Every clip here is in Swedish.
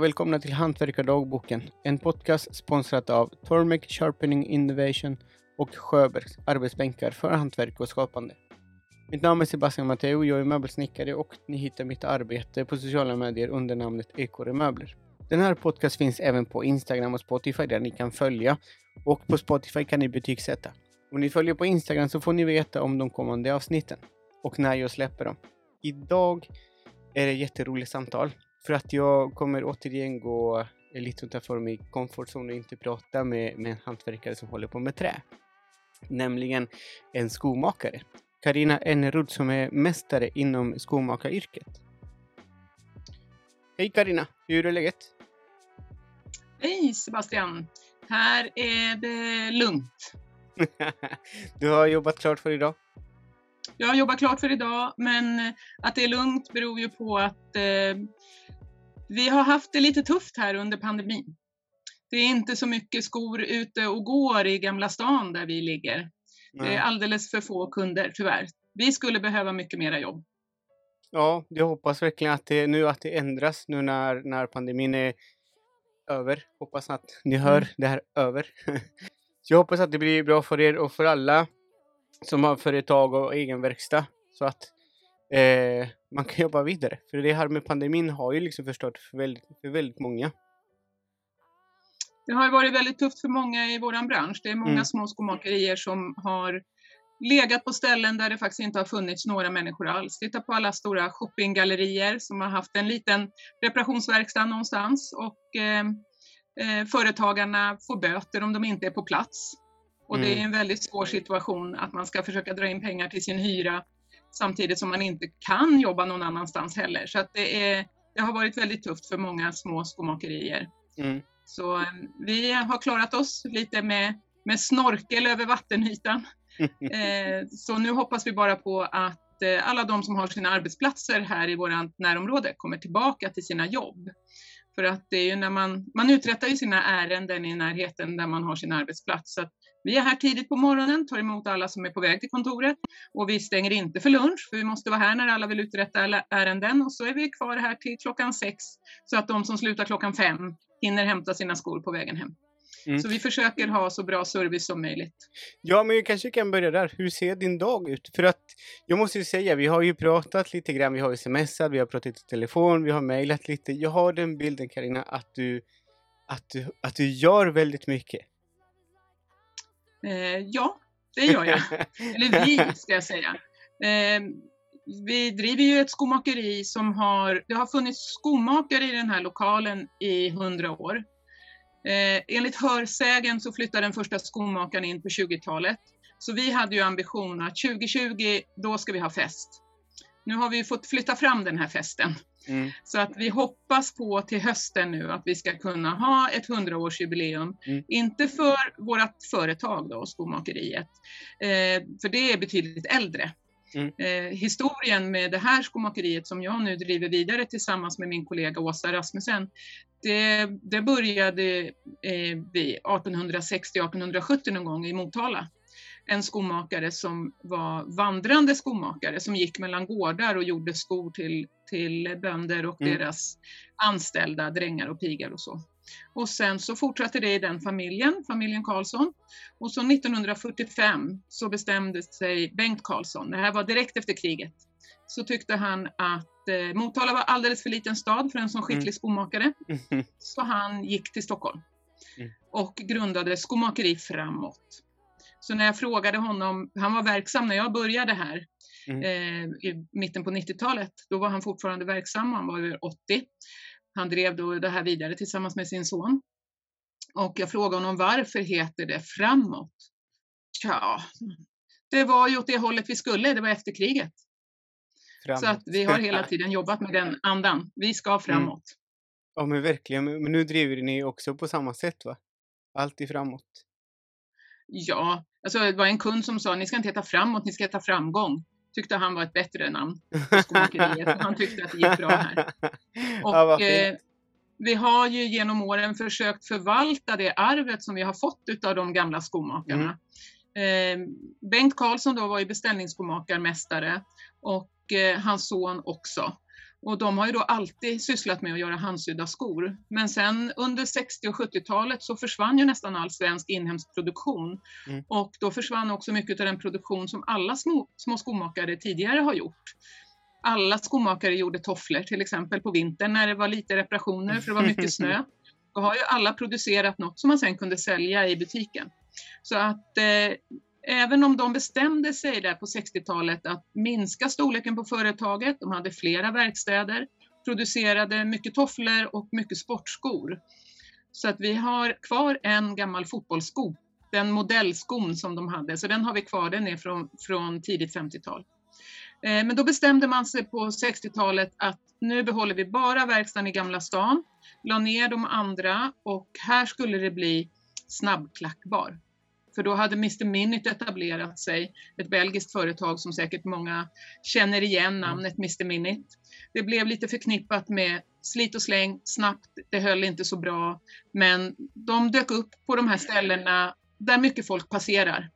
Hej och välkomna till Hantverkardagboken, en podcast sponsrad av Tormek Sharpening Innovation och Sjöbergs arbetsbänkar för hantverk och skapande. Mitt namn är Sebastian Matteo, jag är möbelsnickare och ni hittar mitt arbete på sociala medier under namnet ekorremöbler. Den här podcast finns även på Instagram och Spotify där ni kan följa och på Spotify kan ni betygsätta. Om ni följer på Instagram så får ni veta om de kommande avsnitten och när jag släpper dem. Idag är det ett jätteroligt samtal för att jag kommer återigen gå lite utanför min komfortzon och inte prata med, med en hantverkare som håller på med trä. Nämligen en skomakare. Karina Enerud som är mästare inom skomakaryrket. Hej Karina, hur är läget? Hej Sebastian! Här är det lugnt. du har jobbat klart för idag? Jag har jobbat klart för idag, men att det är lugnt beror ju på att eh, vi har haft det lite tufft här under pandemin. Det är inte så mycket skor ute och går i Gamla stan där vi ligger. Nej. Det är alldeles för få kunder, tyvärr. Vi skulle behöva mycket mera jobb. Ja, jag hoppas verkligen att det, nu att det ändras nu när, när pandemin är över. Hoppas att ni hör mm. det här över. Jag hoppas att det blir bra för er och för alla som har företag och egen verkstad. Så att eh, man kan jobba vidare. För det här med pandemin har ju liksom förstört för väldigt, för väldigt många. Det har varit väldigt tufft för många i vår bransch. Det är många mm. små skomakerier som har legat på ställen där det faktiskt inte har funnits några människor alls. Titta på alla stora shoppinggallerier som har haft en liten reparationsverkstad någonstans och eh, eh, företagarna får böter om de inte är på plats. Och mm. det är mm. en väldigt svår situation att man ska försöka dra in pengar till sin hyra samtidigt som man inte kan jobba någon annanstans heller. Så att det, är, det har varit väldigt tufft för många små skomakerier. Mm. Så eh, vi har klarat oss lite med, med snorkel över vattenytan. eh, så nu hoppas vi bara på att eh, alla de som har sina arbetsplatser här i vårt närområde kommer tillbaka till sina jobb. För att det är ju när man, man uträttar ju sina ärenden i närheten där man har sin arbetsplats. Så vi är här tidigt på morgonen, tar emot alla som är på väg till kontoret och vi stänger inte för lunch för vi måste vara här när alla vill uträtta ärenden och så är vi kvar här till klockan sex så att de som slutar klockan fem hinner hämta sina skor på vägen hem. Mm. Så vi försöker ha så bra service som möjligt. Ja, men vi kanske kan börja där. Hur ser din dag ut? För att jag måste ju säga, vi har ju pratat lite grann, vi har smsat, vi har pratat i telefon, vi har mejlat lite. Jag har den bilden Karina att du, att du, att du gör väldigt mycket. Eh, ja, det gör jag. Eller vi, ska jag säga. Eh, vi driver ju ett skomakeri som har, det har funnits skomakare i den här lokalen i hundra år. Eh, enligt hörsägen så flyttade den första skomakaren in på 20-talet. Så vi hade ju ambitionen att 2020, då ska vi ha fest. Nu har vi fått flytta fram den här festen. Mm. Så att vi hoppas på till hösten nu att vi ska kunna ha ett hundraårsjubileum. Mm. Inte för vårt företag då, skomakeriet, eh, för det är betydligt äldre. Mm. Eh, historien med det här skomakeriet som jag nu driver vidare tillsammans med min kollega Åsa Rasmussen, det, det började eh, 1860-1870 någon gång i Motala en skomakare som var vandrande skomakare som gick mellan gårdar och gjorde skor till, till bönder och mm. deras anställda, drängar och pigar och så. Och sen så fortsatte det i den familjen, familjen Karlsson. Och så 1945 så bestämde sig Bengt Karlsson, det här var direkt efter kriget, så tyckte han att eh, Motala var alldeles för liten stad för en sån skicklig mm. skomakare. Mm. Så han gick till Stockholm mm. och grundade skomakeri framåt. Så när jag frågade honom, han var verksam när jag började här mm. eh, i mitten på 90-talet, då var han fortfarande verksam, han var över 80. Han drev då det här vidare tillsammans med sin son. Och jag frågade honom varför heter det framåt? Ja, det var ju åt det hållet vi skulle, det var efter kriget. Framåt. Så att vi har hela tiden jobbat med den andan. Vi ska mm. framåt. Mm. Ja men verkligen, men nu driver ni också på samma sätt va? Alltid framåt. Ja, alltså det var en kund som sa ni ska inte heta framåt, ni ska heta framgång. Tyckte han var ett bättre namn på Han tyckte att det gick bra här. Och, ja, eh, vi har ju genom åren försökt förvalta det arvet som vi har fått av de gamla skomakarna. Mm. Eh, Bengt Karlsson då var ju beställningsskomakarmästare och eh, hans son också. Och de har ju då alltid sysslat med att göra handsydda skor. Men sen under 60 och 70-talet så försvann ju nästan all svensk inhemsk produktion. Mm. Och då försvann också mycket av den produktion som alla små, små skomakare tidigare har gjort. Alla skomakare gjorde tofflor till exempel på vintern när det var lite reparationer för det var mycket snö. Då har ju alla producerat något som man sen kunde sälja i butiken. Så att eh, även om de bestämde sig där på 60-talet att minska storleken på företaget, de hade flera verkstäder, producerade mycket tofflor och mycket sportskor. Så att vi har kvar en gammal fotbollssko, den modellskon som de hade, så den har vi kvar, den är från, från tidigt 50-tal. Eh, men då bestämde man sig på 60-talet att nu behåller vi bara verkstaden i Gamla stan, la ner de andra och här skulle det bli snabbklackbar. För då hade Mr Minute etablerat sig, ett belgiskt företag som säkert många känner igen mm. namnet Mr Minute. Det blev lite förknippat med slit och släng, snabbt, det höll inte så bra. Men de dök upp på de här ställena där mycket folk passerar.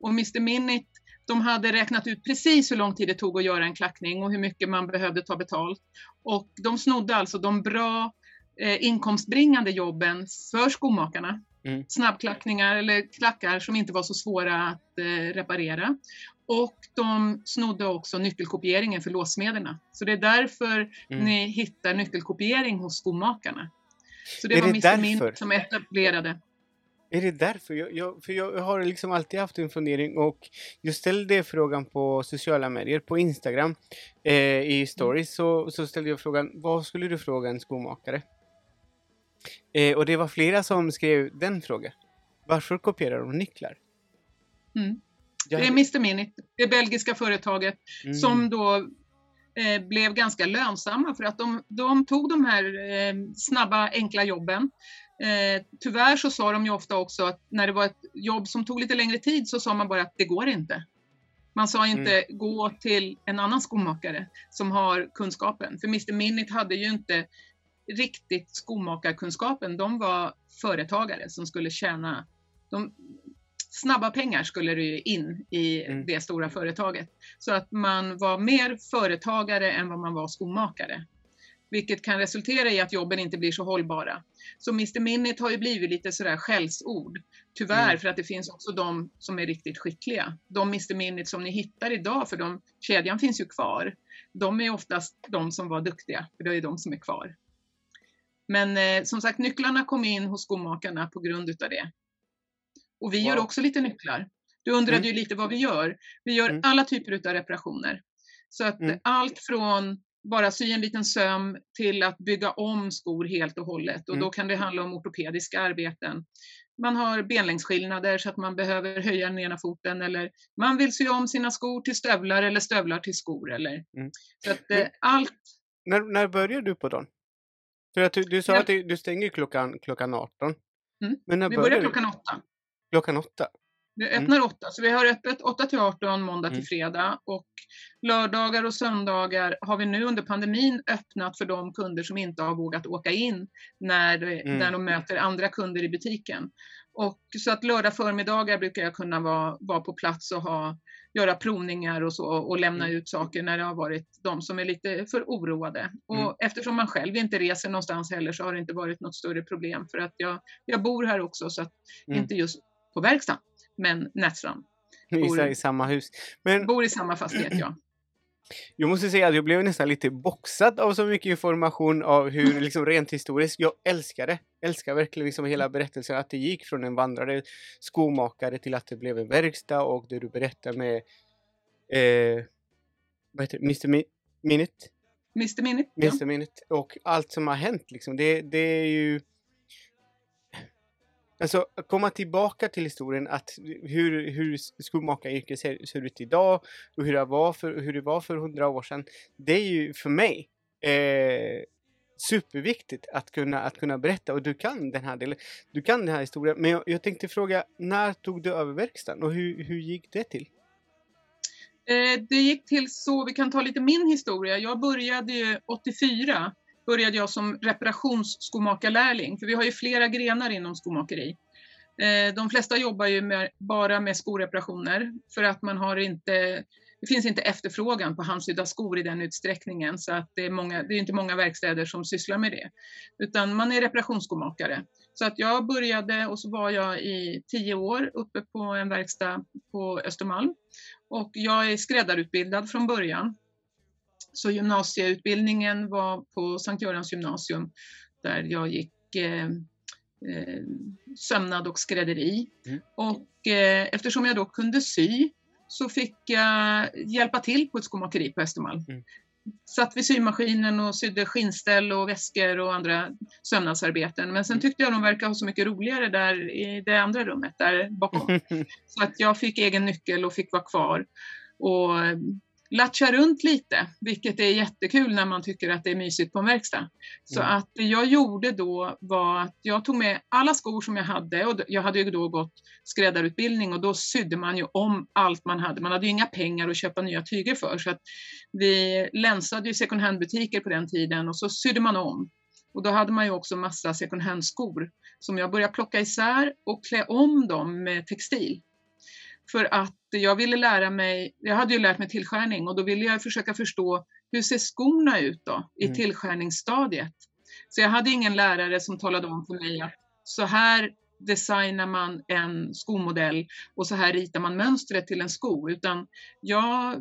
Och Mr Minute, de hade räknat ut precis hur lång tid det tog att göra en klackning och hur mycket man behövde ta betalt. Och de snodde alltså de bra eh, inkomstbringande jobben för skomakarna. Mm. Snabbklackningar eller klackar som inte var så svåra att eh, reparera. Och de snodde också nyckelkopieringen för låssmederna. Så det är därför mm. ni hittar nyckelkopiering hos skomakarna. Så det är var det Mr Mint som etablerade. Är det därför? Jag, jag, för jag har liksom alltid haft en fundering och jag ställde frågan på sociala medier, på Instagram, eh, i mm. stories, så, så ställde jag frågan, vad skulle du fråga en skomakare? Eh, och det var flera som skrev den frågan. Varför kopierar de nycklar? Mm. Det är Mr Minute, det belgiska företaget, mm. som då eh, blev ganska lönsamma för att de, de tog de här eh, snabba, enkla jobben. Eh, tyvärr så sa de ju ofta också att när det var ett jobb som tog lite längre tid så sa man bara att det går inte. Man sa inte mm. gå till en annan skomakare som har kunskapen. För Mr Minute hade ju inte riktigt skomakarkunskapen, de var företagare som skulle tjäna de, snabba pengar skulle det ju in i mm. det stora företaget. Så att man var mer företagare än vad man var skomakare. Vilket kan resultera i att jobben inte blir så hållbara. Så Mr Minute har ju blivit lite sådär skällsord. Tyvärr, mm. för att det finns också de som är riktigt skickliga. De Mr Minute som ni hittar idag, för de, kedjan finns ju kvar. De är oftast de som var duktiga, för det är de som är kvar. Men eh, som sagt, nycklarna kom in hos skomakarna på grund utav det. Och vi wow. gör också lite nycklar. Du undrade mm. ju lite vad vi gör. Vi gör mm. alla typer utav reparationer. Så att mm. allt från bara sy en liten söm till att bygga om skor helt och hållet. Och då mm. kan det handla om ortopediska arbeten. Man har benlängdsskillnader så att man behöver höja den ena foten eller man vill sy om sina skor till stövlar eller stövlar till skor. Eller. Mm. Så att eh, allt. När, när börjar du på dagen? För att du, du sa att du stänger klockan, klockan 18. Mm. Men när vi börjar, börjar klockan 8. Klockan 8? Vi mm. öppnar 8, så vi har öppet 8 till 18 måndag till mm. fredag och lördagar och söndagar har vi nu under pandemin öppnat för de kunder som inte har vågat åka in när, mm. när de möter andra kunder i butiken. Och så att lördag förmiddagar brukar jag kunna vara, vara på plats och ha göra provningar och så och lämna mm. ut saker när det har varit de som är lite för oroade. Och mm. eftersom man själv inte reser någonstans heller så har det inte varit något större problem för att jag, jag bor här också så att mm. inte just på verkstaden men Nätstrand. Bor, I, samma hus. Men... Bor i samma fastighet ja. Jag måste säga att jag blev nästan lite boxad av så mycket information av hur, liksom rent historiskt, jag älskar det. Älskar verkligen liksom hela berättelsen, att det gick från en vandrare skomakare till att det blev en verkstad och det du berättar med, eh, vad heter det, Mr. Mi Minute? Mr Minute, Mr. Ja. Minute. Och allt som har hänt liksom, det, det är ju Alltså komma tillbaka till historien att hur, hur skomakaryrket ser, ser ut idag och hur det, var för, hur det var för hundra år sedan. Det är ju för mig eh, superviktigt att kunna, att kunna berätta och du kan den här delen. Du kan den här historien. Men jag, jag tänkte fråga, när tog du över verkstaden och hur, hur gick det till? Eh, det gick till så, vi kan ta lite min historia. Jag började ju 84 började jag som reparationsskomakarlärling, för vi har ju flera grenar inom skomakeri. Eh, de flesta jobbar ju med, bara med skoreparationer för att man har inte det finns inte efterfrågan på handsydda skor i den utsträckningen så att det är, många, det är inte många verkstäder som sysslar med det. Utan man är reparationsskomakare. Så att jag började och så var jag i tio år uppe på en verkstad på Östermalm. Och jag är skräddarutbildad från början. Så gymnasieutbildningen var på Sankt Görans gymnasium där jag gick eh, eh, sömnad och skrädderi. Mm. Och eh, eftersom jag då kunde sy så fick jag hjälpa till på ett skomakeri på Östermalm. Mm. Satt vid symaskinen och sydde skinnställ och väskor och andra sömnadsarbeten. Men sen mm. tyckte jag de verkade ha så mycket roligare där i det andra rummet, där bakom. så att jag fick egen nyckel och fick vara kvar. Och latcha runt lite, vilket är jättekul när man tycker att det är mysigt på en verkstad. Så mm. att det jag gjorde då var att jag tog med alla skor som jag hade och jag hade ju då gått skräddarutbildning och då sydde man ju om allt man hade. Man hade ju inga pengar att köpa nya tyger för så att vi länsade ju second hand-butiker på den tiden och så sydde man om. Och då hade man ju också massa second hand-skor som jag började plocka isär och klä om dem med textil. För att jag ville lära mig, jag hade ju lärt mig tillskärning och då ville jag försöka förstå hur ser skorna ut då i mm. tillskärningsstadiet. Så jag hade ingen lärare som talade om för mig att så här designar man en skomodell och så här ritar man mönstret till en sko, utan jag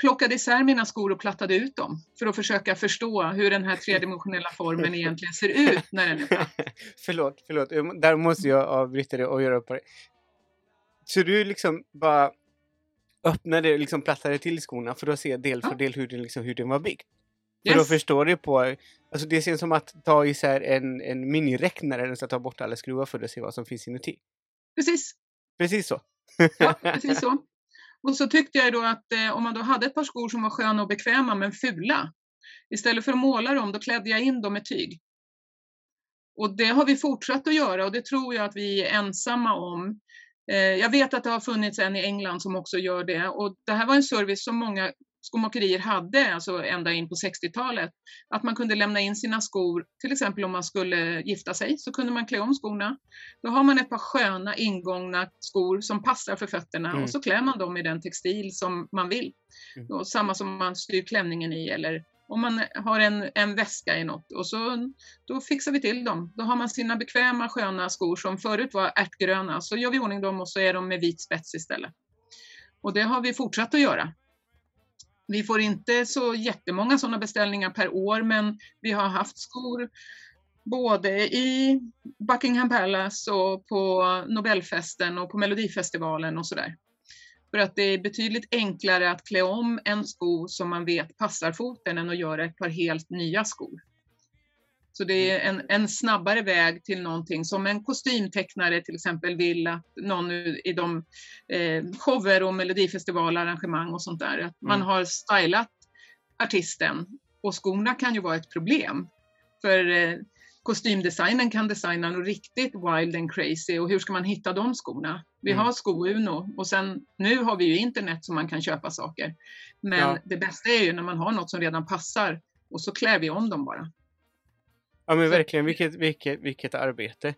plockade isär mina skor och plattade ut dem för att försöka förstå hur den här tredimensionella formen egentligen ser ut när den är platt. förlåt, förlåt, där måste jag avbryta det och göra upp på det. Så du liksom bara öppnade, liksom plattade till skorna för att se del för del hur den, liksom, hur den var byggd? Yes. För att förstå det på, alltså det ser som att ta isär en, en miniräknare, och ta bort alla skruvar för att se vad som finns inuti. Precis. Precis så. ja, precis så. Och så tyckte jag då att eh, om man då hade ett par skor som var sköna och bekväma men fula, istället för att måla dem, då klädde jag in dem med tyg. Och det har vi fortsatt att göra och det tror jag att vi är ensamma om. Eh, jag vet att det har funnits en i England som också gör det och det här var en service som många skomakerier hade, alltså ända in på 60-talet. Att man kunde lämna in sina skor, till exempel om man skulle gifta sig, så kunde man klä om skorna. Då har man ett par sköna ingångna skor som passar för fötterna mm. och så klär man dem i den textil som man vill. Mm. Och samma som man styr klänningen i eller om man har en, en väska i något och så då fixar vi till dem. Då har man sina bekväma sköna skor som förut var ärtgröna, så gör vi ordning dem och så är de med vit spets istället. Och det har vi fortsatt att göra. Vi får inte så jättemånga sådana beställningar per år, men vi har haft skor både i Buckingham Palace och på Nobelfesten och på Melodifestivalen och sådär. För att det är betydligt enklare att klä om en sko som man vet passar foten än att göra ett par helt nya skor. Så det är en, en snabbare väg till någonting som en kostymtecknare till exempel vill att någon i de eh, shower och melodifestivalarrangemang och sånt där, att man mm. har stylat artisten och skorna kan ju vara ett problem. För eh, kostymdesignen kan designa något riktigt wild and crazy och hur ska man hitta de skorna? Vi mm. har sko-Uno och sen nu har vi ju internet som man kan köpa saker. Men ja. det bästa är ju när man har något som redan passar och så klär vi om dem bara. Ja men verkligen, vilket, vilket, vilket arbete.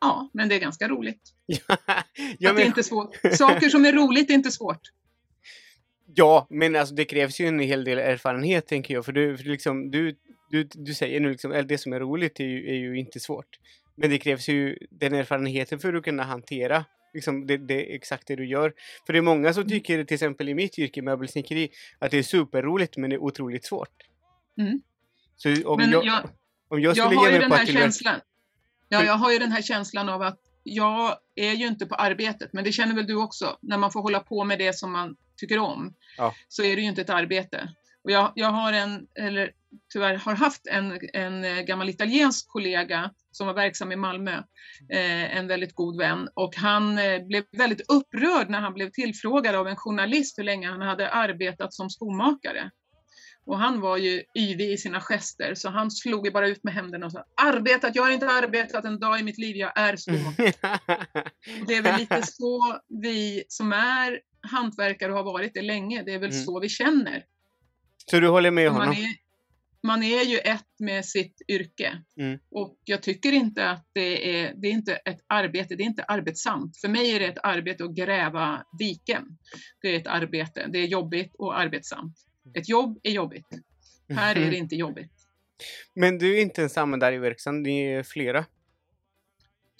Ja, men det är ganska roligt. ja, men... det är inte svårt. Saker som är roligt är inte svårt. Ja, men alltså det krävs ju en hel del erfarenhet tänker jag. För du, för liksom, du, du, du säger nu liksom, det som är roligt är ju, är ju inte svårt. Men det krävs ju den erfarenheten för att kunna hantera liksom det, det, exakt det du gör. För det är många som mm. tycker, till exempel i mitt yrke, möbelsnickeri, att det är superroligt men det är otroligt svårt. Mm. Så om men jag, jag, om jag skulle jag har ge mig den här känslan. Ja, jag har ju den här känslan av att jag är ju inte på arbetet, men det känner väl du också, när man får hålla på med det som man tycker om, ja. så är det ju inte ett arbete. Och jag, jag har en, eller tyvärr har haft en, en gammal italiensk kollega som var verksam i Malmö, eh, en väldigt god vän, och han eh, blev väldigt upprörd när han blev tillfrågad av en journalist hur länge han hade arbetat som skomakare. Och han var ju yvig i sina gester, så han slog ju bara ut med händerna och sa arbetat, jag har inte arbetat en dag i mitt liv, jag är skomakare. det är väl lite så vi som är hantverkare och har varit det länge, det är väl mm. så vi känner. Så du håller med honom? Man är, ju ett med sitt yrke. Mm. Och jag tycker inte att det är, det är inte ett arbete, det är inte arbetsamt. För mig är det ett arbete att gräva diken. Det är ett arbete, det är jobbigt och arbetsamt. Ett jobb är jobbigt. Här är det inte jobbigt. Men du är inte ensam där i verksamheten, ni är flera.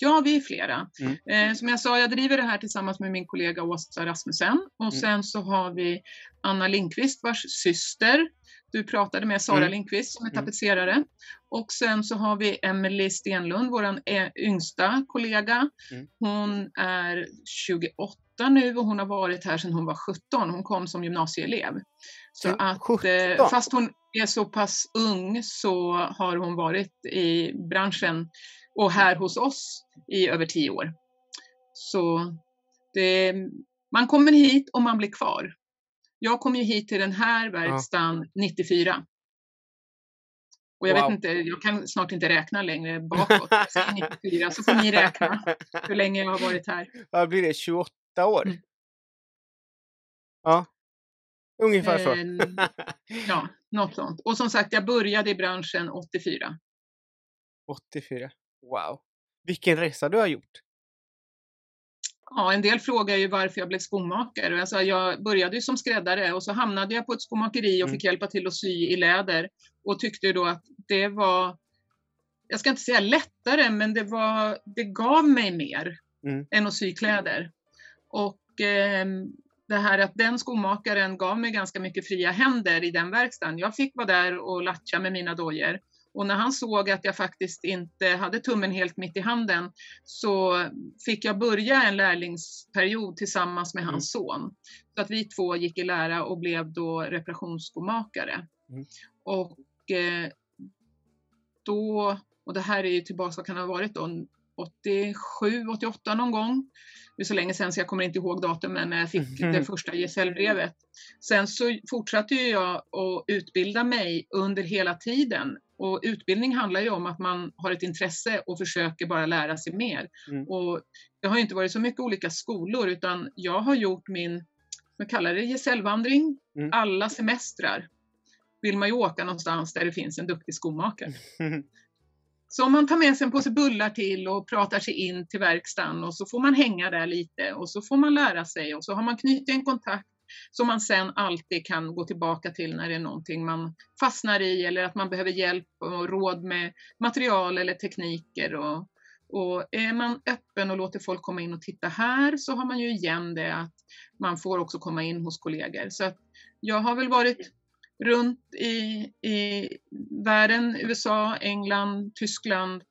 Ja, vi är flera. Mm. Eh, som jag sa, jag driver det här tillsammans med min kollega Åsa Rasmussen. Och Mm. sen så har vi Anna Lindqvist vars syster du pratade med, Sara Mm. Lindqvist som är Mm. tapetserare. Och sen så har vi Emelie Stenlund, vår yngsta kollega. Mm. Hon är 28 nu och hon har varit här sedan hon var 17. Hon kom som gymnasieelev. Så att, 17? eh, fast hon är så pass ung så har hon varit i branschen och här hos oss i över tio år. Så det, man kommer hit och man blir kvar. Jag kom ju hit till den här verkstaden 94. Och jag Wow. vet inte, jag kan snart inte räkna längre bakåt. Jag säger 94 så får ni räkna hur länge jag har varit här. Vad blir det? 28 år? Mm. Ja. Ungefär så. Ehm, Ja, något sånt. Och som sagt, jag började i branschen 84. 84. Wow. Vilken resa du har gjort. Ja, en del frågar ju varför jag blev skomakare. Och Jag, började ju som skräddare och så hamnade jag på ett skomakeri och Mm. fick hjälpa till att sy i läder och tyckte då att det var, jag ska inte säga lättare, men det, var, det gav mig mer Mm. än att sy kläder. Och ehm, det här att den skomakaren gav mig ganska mycket fria händer i den verkstaden. Jag fick vara där och latcha med mina dojor. Och när han såg att jag faktiskt inte hade tummen helt mitt i handen så fick jag börja en lärlingsperiod tillsammans med Mm. hans son. Så att vi två gick i lära och blev då reparationsskomakare. Mm. Och eh, då, och det här är ju tillbaka, vad kan det ha varit då, 87, 88 någon gång. Det är så länge sedan så jag kommer inte ihåg datumen när jag fick det första gesällbrevet. Sen så fortsatte jag att utbilda mig under hela tiden. Och utbildning handlar ju om att man har ett intresse och försöker bara lära sig mer. Mm. Och det har inte varit så mycket olika skolor utan jag har gjort min, vad kallar det, gesällvandring. Mm. Alla semestrar vill man ju åka någonstans där det finns en duktig skomakare. Så om man tar med sig en påse bullar till och pratar sig in till verkstaden och så får man hänga där lite och så får man lära sig och så har man knutit en kontakt som man sen alltid kan gå tillbaka till när det är någonting man fastnar i eller att man behöver hjälp och råd med material eller tekniker. Och, och är man öppen och låter folk komma in och titta här så har man ju igen det att man får också komma in hos kollegor. Så att jag har väl varit runt i, i världen, USA, England, Tyskland,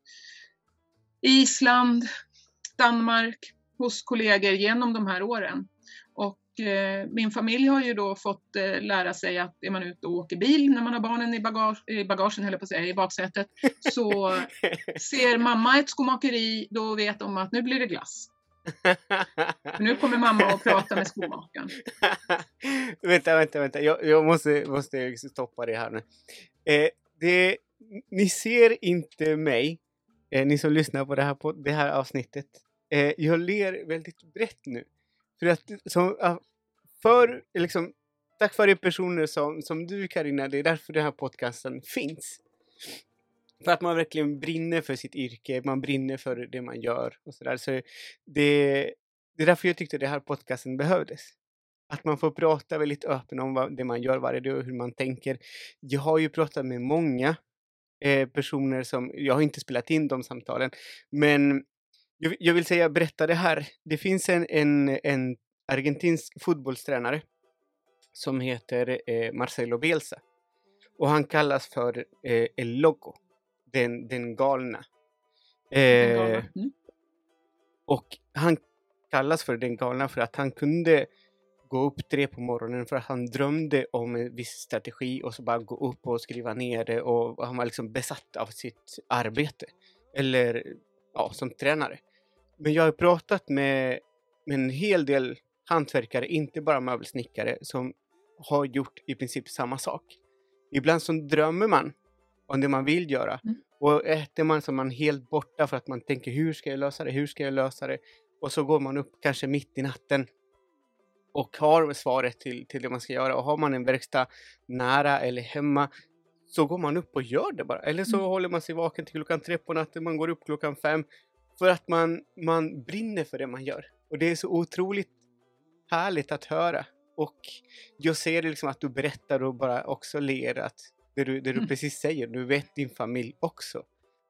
Island, Danmark hos kollegor genom de här åren. Eh, min familj har ju då fått eh, lära sig att är man ute och åker bil när man har barnen i, bagage, i bagagen, höll på att säga, i baksätet, så ser mamma ett skomakeri, då vet de att nu blir det glass. Nu kommer mamma och prata med skomakaren. vänta, vänta, vänta. Jag, jag måste, måste stoppa det här nu. Eh, det, ni ser inte mig, eh, ni som lyssnar på det här, på det här avsnittet. Eh, jag ler väldigt brett nu. För att som, för, liksom, tack vare personer som, som du Karina, det är därför den här podcasten finns. För att man verkligen brinner för sitt yrke, man brinner för det man gör och sådär. Så det, det är därför jag tyckte den här podcasten behövdes. Att man får prata väldigt öppet om vad, det man gör varje dag och hur man tänker. Jag har ju pratat med många eh, personer som, jag har inte spelat in de samtalen, men jag, jag vill säga, berätta det här. Det finns en, en, en argentinsk fotbollstränare som heter eh, Marcelo Bielsa. Och han kallas för eh, El Loco, den, den galna. Eh, Mm. och han kallas för den galna för att han kunde gå upp tre på morgonen för att han drömde om en viss strategi och så bara gå upp och skriva ner det och han var liksom besatt av sitt arbete. Eller ja, som tränare. Men jag har pratat med, med en hel del hantverkare, inte bara möbelsnickare, som har gjort i princip samma sak. Ibland så drömmer man om det man vill göra Mm. och äter man så man helt borta för att man tänker hur ska jag lösa det, hur ska jag lösa det? Och så går man upp kanske mitt i natten och har svaret till, till det man ska göra. Och har man en verkstad nära eller hemma så går man upp och gör det bara. Eller så Mm. håller man sig vaken till klockan tre på natten, man går upp klockan fem. För att man, man brinner för det man gör. Och det är så otroligt härligt att höra. Och jag ser det liksom att du berättar och bara också ler att det du, det du Mm. precis säger, du vet din familj också.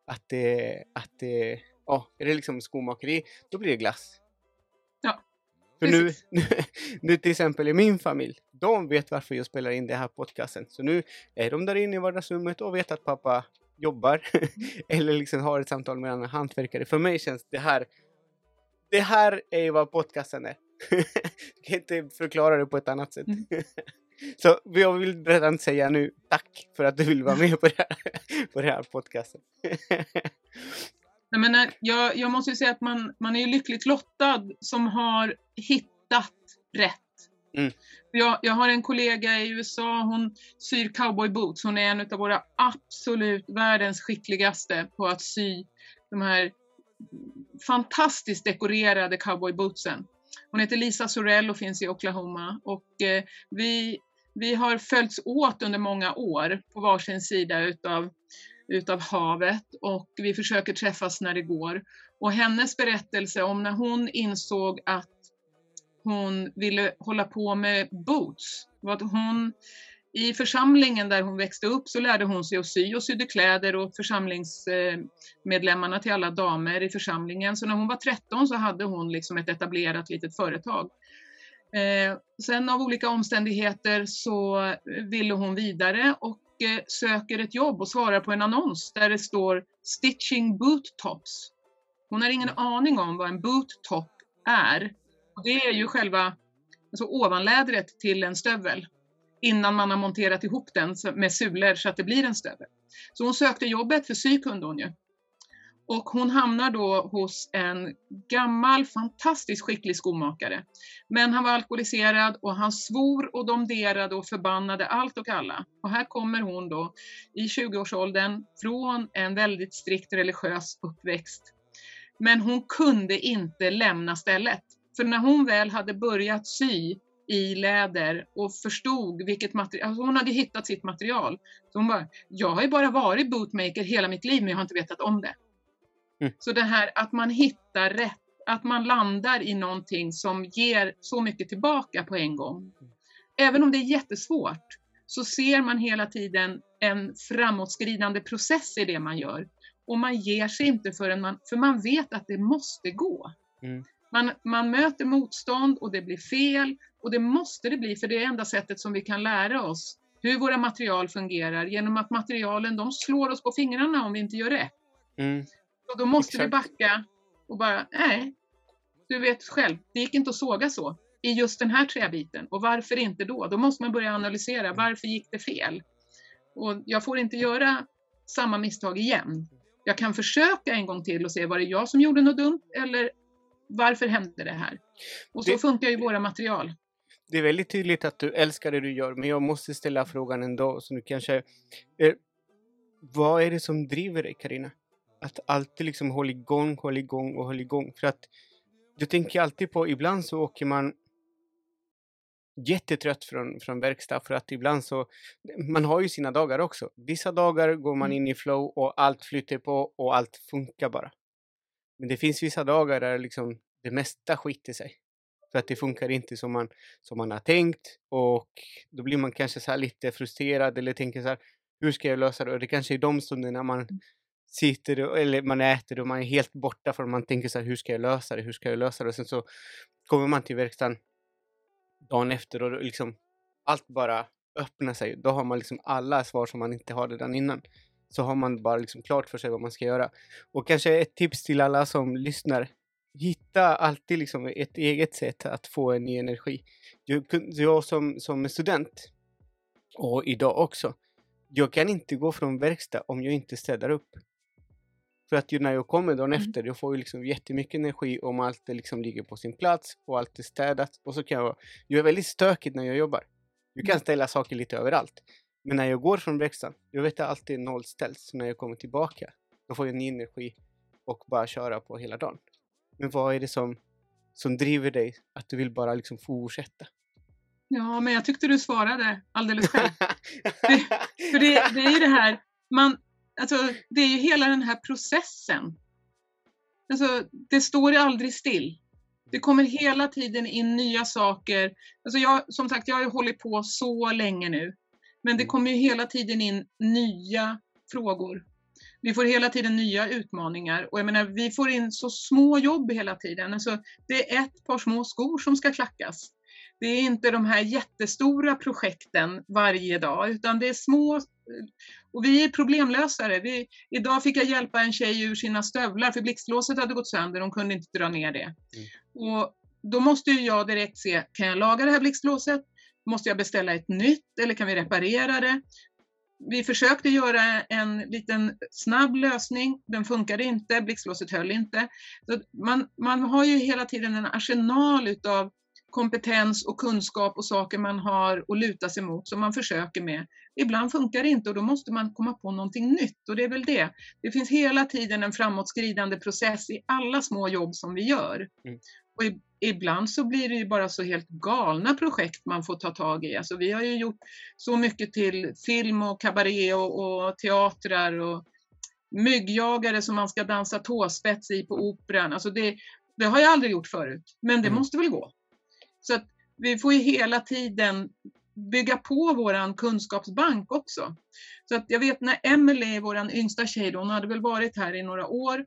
Att det, att det, ja, är det liksom skomakeri, då blir det glass. Ja, För nu, nu, nu till exempel i min familj, de vet varför jag spelar in det här podcasten. Så nu är de där inne i vardagsrummet och vet att pappa jobbar eller liksom har ett samtal med en annan hantverkare. För mig känns det här, det här är vad podcasten är. jag kan inte förklara det på ett annat sätt. Mm. Så jag vill redan säga nu tack för att du vill vara med på det här, på det här podcasten. Jag, menar, jag, jag måste ju säga att man, man är lyckligt lottad som har hittat rätt. Mm. Jag, jag har en kollega i USA, hon syr cowboyboots. Hon är en av våra absolut världens skickligaste på att sy de här fantastiskt dekorerade cowboybootsen. Hon heter Lisa Sorell och finns i Oklahoma. Och eh, vi, vi har följts åt under många år på varsin sida utav, utav havet och vi försöker träffas när det går. Och hennes berättelse om när hon insåg att hon ville hålla på med boots var att hon i församlingen där hon växte upp så lärde hon sig att sy och sydde kläder åt församlingsmedlemmarna till alla damer i församlingen. Så när hon var 13 så hade hon liksom ett etablerat litet företag. Eh, sen av olika omständigheter så ville hon vidare och Eh, söker ett jobb och svarar på en annons där det står Stitching boot tops. Hon har ingen aning om vad en boot top är. Och det är ju själva alltså ovanlädret till en stövel innan man har monterat ihop den med sulor så att det blir en stövel. Så hon sökte jobbet, för sy kunde hon ju. Och hon hamnar då hos en gammal, fantastiskt skicklig skomakare. Men han var alkoholiserad och han svor och domderade och förbannade allt och alla. Och här kommer hon då i 20-årsåldern från en väldigt strikt religiös uppväxt. Men hon kunde inte lämna stället. För när hon väl hade börjat sy i läder och förstod vilket material, alltså hon hade hittat sitt material. Så hon bara, jag har ju bara varit bootmaker hela mitt liv men jag har inte vetat om det. Mm. Så det här att man hittar rätt, att man landar i någonting som ger så mycket tillbaka på en gång. Även om det är jättesvårt så ser man hela tiden en framåtskridande process i det man gör. Och man ger sig inte förrän man, för man vet att det måste gå. Mm. Man, man möter motstånd och det blir fel och det måste det bli för det är enda sättet som vi kan lära oss hur våra material fungerar genom att materialen de slår oss på fingrarna om vi inte gör rätt. Mm. Och då måste vi Exakt. backa och bara, nej, du vet själv, det gick inte att såga så i just den här träbiten. Och varför inte då? Då måste man börja analysera, varför gick det fel? Och jag får inte göra samma misstag igen. Jag kan försöka en gång till och se, var det jag som gjorde något dumt eller varför hände det här? Och så Det- funkar ju våra material. Det är väldigt tydligt att du älskar det du gör, men jag måste ställa frågan ändå. Så du kanske... Eh, vad är det som driver dig, Karina? Att alltid liksom hålla igång, hålla igång och hålla igång. För att jag tänker alltid på, ibland så åker man jättetrött från, från verkstad för att ibland så, man har ju sina dagar också. Vissa dagar går man Mm. in i flow och allt flyter på och allt funkar bara. Men det finns vissa dagar där liksom det mesta skiter sig. För att det funkar inte som man, som man har tänkt och då blir man kanske så här lite frustrerad eller tänker så här, hur ska jag lösa det? Och det kanske är de stunderna man sitter och, eller man äter och man är helt borta för man tänker så här, hur ska jag lösa det? Hur ska jag lösa det? Och sen så kommer man till verkstaden dagen efter och liksom allt bara öppnar sig. Då har man liksom alla svar som man inte hade redan innan. Så har man bara liksom klart för sig vad man ska göra. Och kanske ett tips till alla som lyssnar. Hitta alltid liksom ett eget sätt att få en ny energi. Jag, jag som, som student och idag också. Jag kan inte gå från verkstad om jag inte städar upp. För att ju när jag kommer dagen Mm. efter, jag får ju liksom jättemycket energi om allt det liksom ligger på sin plats och allt är städat. Och så kan jag, jag är väldigt stökig när jag jobbar. Jag kan Mm. ställa saker lite överallt. Men när jag går från verkstaden, jag vet att allt är nollställt. Så när jag kommer tillbaka, då får jag ny energi och bara köra på hela dagen. Men vad är det som, som driver dig att du vill bara liksom fortsätta? Ja, men jag tyckte du svarade alldeles själv. för det, det är ju det här, man, alltså, det är ju hela den här processen. Alltså, det står aldrig still. Det kommer hela tiden in nya saker. Alltså jag, som sagt, jag har ju hållit på så länge nu. Men det mm. kommer ju hela tiden in nya frågor. Vi får hela tiden nya utmaningar och jag menar, vi får in så små jobb hela tiden. Alltså, det är ett par små skor som ska klackas. Det är inte de här jättestora projekten varje dag, utan det är små och vi är problemlösare. Vi, idag fick jag hjälpa en tjej ur sina stövlar för blixtlåset hade gått sönder, hon kunde inte dra ner det. Mm. Och då måste ju jag direkt se, kan jag laga det här blixtlåset? Måste jag beställa ett nytt eller kan vi reparera det? Vi försökte göra en liten snabb lösning, den funkade inte, blixtlåset höll inte. Man, man har ju hela tiden en arsenal utav kompetens och kunskap och saker man har att luta sig mot som man försöker med. Ibland funkar det inte och då måste man komma på någonting nytt och det är väl det. Det finns hela tiden en framåtskridande process i alla små jobb som vi gör. Mm. Och ibland så blir det ju bara så helt galna projekt man får ta tag i. Alltså vi har ju gjort så mycket till film och kabaré och, och teatrar och myggjagare som man ska dansa tåspets i på operan. Alltså det, det har jag aldrig gjort förut, men det mm. måste väl gå. Så att vi får ju hela tiden bygga på våran kunskapsbank också. Så att jag vet när Emelie, våran yngsta tjej, då, hon hade väl varit här i några år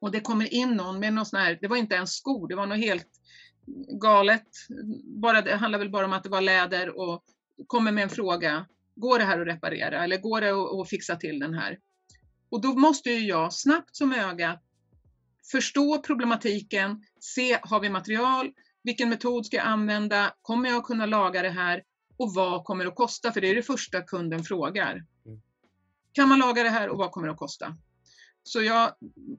och det kommer in någon med någon sån här, det var inte ens skor, det var något helt galet. Bara, det handlar väl bara om att det var läder och kommer med en fråga. Går det här att reparera eller går det att, att fixa till den här? Och då måste ju jag snabbt som ögat förstå problematiken, se, har vi material? Vilken metod ska jag använda? Kommer jag kunna laga det här? Och vad kommer det att kosta? För det är det första kunden frågar. Mm. Kan man laga det här och vad kommer det att kosta? Så jag,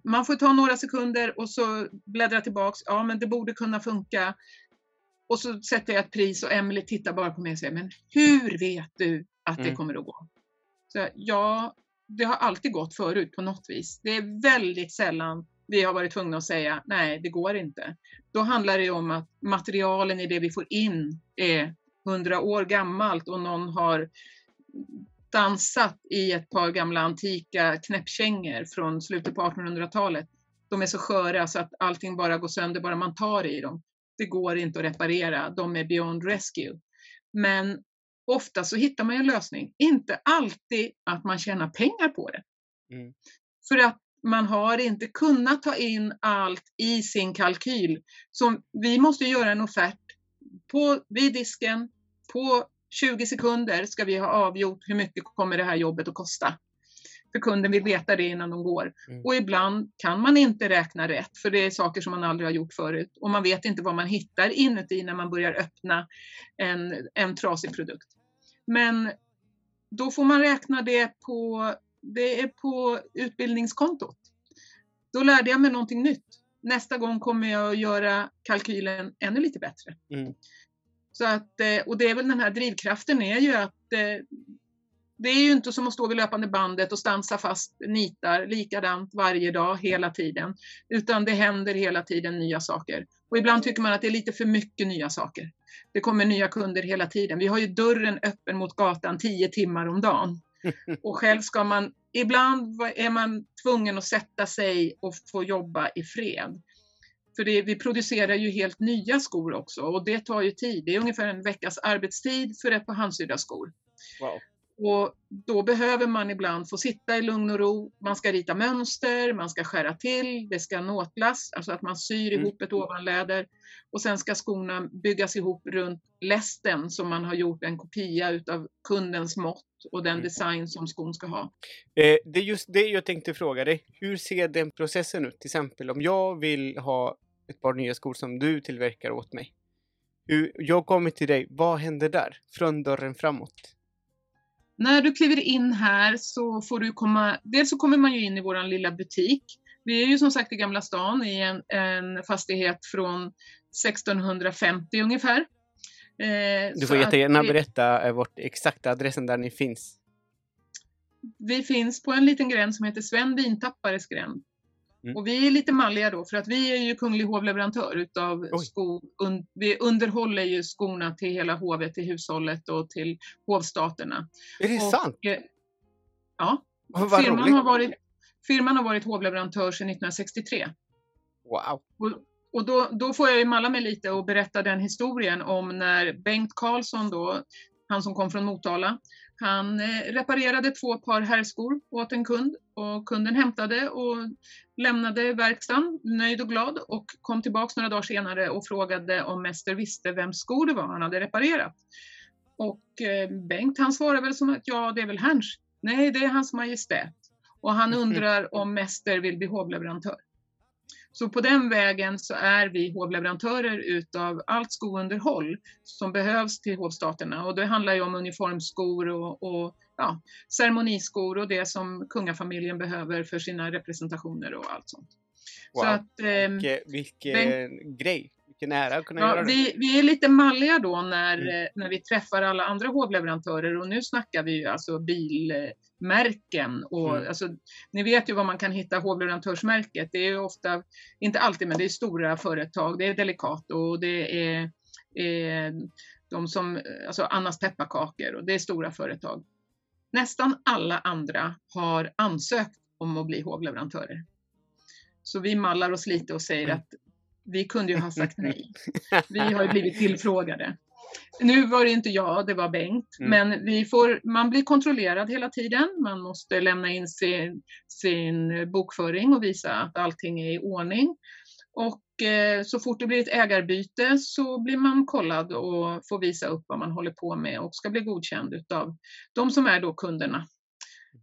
man får ta några sekunder och så bläddra tillbaks. Ja, men det borde kunna funka. Och så sätter jag ett pris och Emily tittar bara på mig och säger, men hur vet du att det mm. kommer att gå? Så ja, det har alltid gått förut på något vis. Det är väldigt sällan vi har varit tvungna att säga, nej, det går inte. Då handlar det om att materialen i det vi får in är hundra år gammalt och någon har dansat i ett par gamla antika knäppkängor från slutet på 1800-talet. De är så sköra så att allting bara går sönder bara man tar i dem. Det går inte att reparera, de är beyond rescue. Men ofta så hittar man en lösning. Inte alltid att man tjänar pengar på det. Mm. För att man har inte kunnat ta in allt i sin kalkyl. Så vi måste göra en offert på, vid disken på 20 sekunder ska vi ha avgjort hur mycket kommer det här jobbet att kosta. För kunden vill veta det innan de går. Mm. Och ibland kan man inte räkna rätt för det är saker som man aldrig har gjort förut. Och man vet inte vad man hittar inuti när man börjar öppna en, en trasig produkt. Men då får man räkna det på, det är på utbildningskontot. Då lärde jag mig någonting nytt. Nästa gång kommer jag att göra kalkylen ännu lite bättre. Mm. Så att, eh, och det är väl den här drivkraften är ju att eh, det är ju inte som att stå vid löpande bandet och stansa fast nitar likadant varje dag hela tiden, utan det händer hela tiden nya saker. Och ibland tycker man att det är lite för mycket nya saker. Det kommer nya kunder hela tiden. Vi har ju dörren öppen mot gatan tio timmar om dagen. Och själv ska man, ibland är man tvungen att sätta sig och få jobba i fred. För det, vi producerar ju helt nya skor också och det tar ju tid. Det är ungefär en veckas arbetstid för ett par handsydda skor. Wow. Och då behöver man ibland få sitta i lugn och ro. Man ska rita mönster, man ska skära till, det ska nåtlas, alltså att man syr mm. ihop ett ovanläder. Och sen ska skorna byggas ihop runt lästen som man har gjort en kopia utav kundens mått och den mm. design som skon ska ha. Eh, det är just det jag tänkte fråga dig. Hur ser den processen ut? Till exempel om jag vill ha ett par nya skor som du tillverkar åt mig. Jag kommer till dig, vad händer där? Från dörren framåt? När du kliver in här så får du komma, dels så kommer man ju in i våran lilla butik. Vi är ju som sagt i Gamla stan i en, en fastighet från 1650 ungefär. Eh, du får jättegärna berätta eh, vart exakta adressen där ni finns. Vi finns på en liten gränd som heter Sven Vintappares gränd. Mm. Och vi är lite malliga då för att vi är ju kunglig hovleverantör utav sko, un, vi underhåller ju skorna till hela hovet, till hushållet och till hovstaterna. Är det och, sant? Eh, ja. Vad Firman roligt. har, varit, firman har varit hovleverantör sedan 1963. Wow. Och, och då, då får jag ju malla mig lite och berätta den historien om när Bengt Karlsson då, han som kom från Motala, han eh, reparerade två par herrskor åt en kund och kunden hämtade och lämnade verkstaden nöjd och glad och kom tillbaks några dagar senare och frågade om mäster visste vem skor det var han hade reparerat. Och eh, Bengt han svarade väl som att ja, det är väl hans. Nej, det är hans majestät. Och han undrar om mäster vill bli hovleverantör. Så på den vägen så är vi hovleverantörer utav allt skounderhåll som behövs till hovstaterna och det handlar ju om uniformskor och, och ja, ceremoniskor och det som kungafamiljen behöver för sina representationer och allt sånt. wow. Så att, eh, Vilken, vilken grej. Vilken ära att kunna göra ja, det. vi, vi är lite malliga då när, Mm. eh, när vi träffar alla andra hovleverantörer och nu snackar vi ju alltså bilmärken och Mm. alltså, ni vet ju vad man kan hitta hovleverantörsmärket. Det är ofta, inte alltid, men det är stora företag. Det är Delicato och det är, är de som, alltså Annas pepparkakor och det är stora företag. Nästan alla andra har ansökt om att bli hovleverantörer. Så vi mallar oss lite och säger Mm. att vi kunde ju ha sagt nej. Vi har ju blivit tillfrågade. Nu var det inte jag, det var Bengt. Mm. Men vi får, man blir kontrollerad hela tiden. Man måste lämna in sin, sin bokföring och visa att allting är i ordning. Och eh, så fort det blir ett ägarbyte så blir man kollad och får visa upp vad man håller på med och ska bli godkänd utav de som är då kunderna